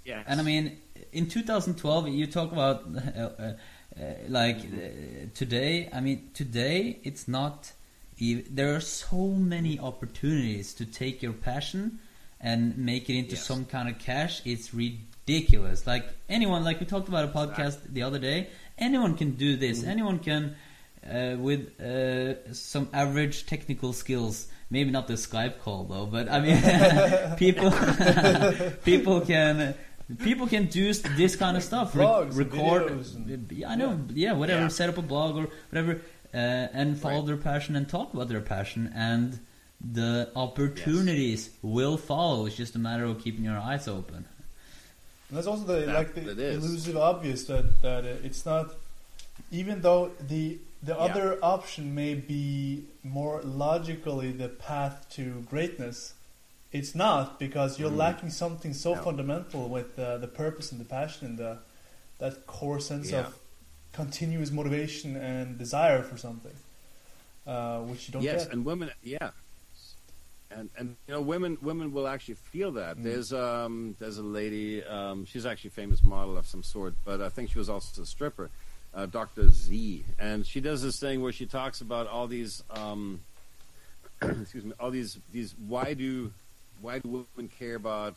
yeah. and I mean, in 2012, you talk about uh, [laughs] uh, uh, like uh, today. I mean, today it's not. ev- There are so many opportunities to take your passion and make it into Yes. some kind of cash. It's ridiculous. Like anyone, like we talked about a podcast the other day. Anyone can do this. Mm-hmm. Anyone can, uh, with uh, some average technical skills. Maybe not the Skype call though, but I mean, [laughs] people [laughs] people can People can do this kind of stuff. Re- Vlogs and record. videos yeah, I know. Yeah, whatever. Yeah. Set up a blog or whatever, uh, and follow Right. their passion and talk about their passion, and the opportunities will follow. It's just a matter of keeping your eyes open. And that's also the That- like the elusive obvious that that it's not even though the the Yeah. other option may be more logically the path to greatness it's not because you're Mhm. lacking something so No. fundamental with uh, the purpose and the passion and the that core sense Yeah. of continuous motivation and desire for something uh, which you don't yes, get and women, yeah, and and you know, women women will actually feel that. Mm. There's um there's a lady, um, she's actually a famous model of some sort, but I think she was also a stripper, uh, Dr. Z, and she does this thing where she talks about all these um, [clears throat] excuse me, all these these why do why do women care about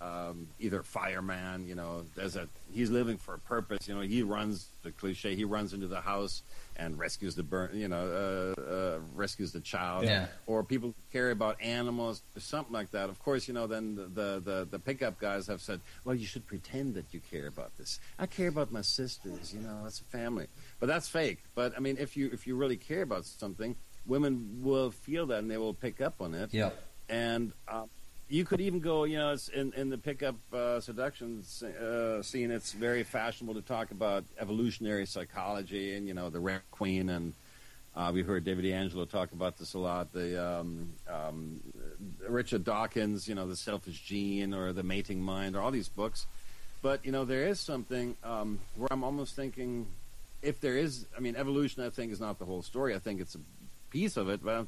um, either fireman, you know, there's a he's living for a purpose. You know, he runs the cliche. He runs into the house and rescues the burn, you know, uh, uh, rescues the child. Yeah. Or people care about animals or something like that. Of course, you know, then the, the the the pickup guys have said, well, you should pretend that you care about this. I care about my sisters. You know, it's a family. But that's fake. But I mean, if you if you really care about something, women will feel that and they will pick up on it Yeah. and uh, you could even go, you know, it's in in the pickup uh, seduction uh, scene. It's very fashionable to talk about evolutionary psychology and you know the Red Queen, and uh, we heard David DeAngelo talk about this a lot. The um, um, Richard Dawkins, you know, the Selfish Gene or the Mating Mind, or all these books. But you know, there is something um, where I'm almost thinking, if there is, I mean, evolution, I think is not the whole story. I think it's a piece of it, but I don't think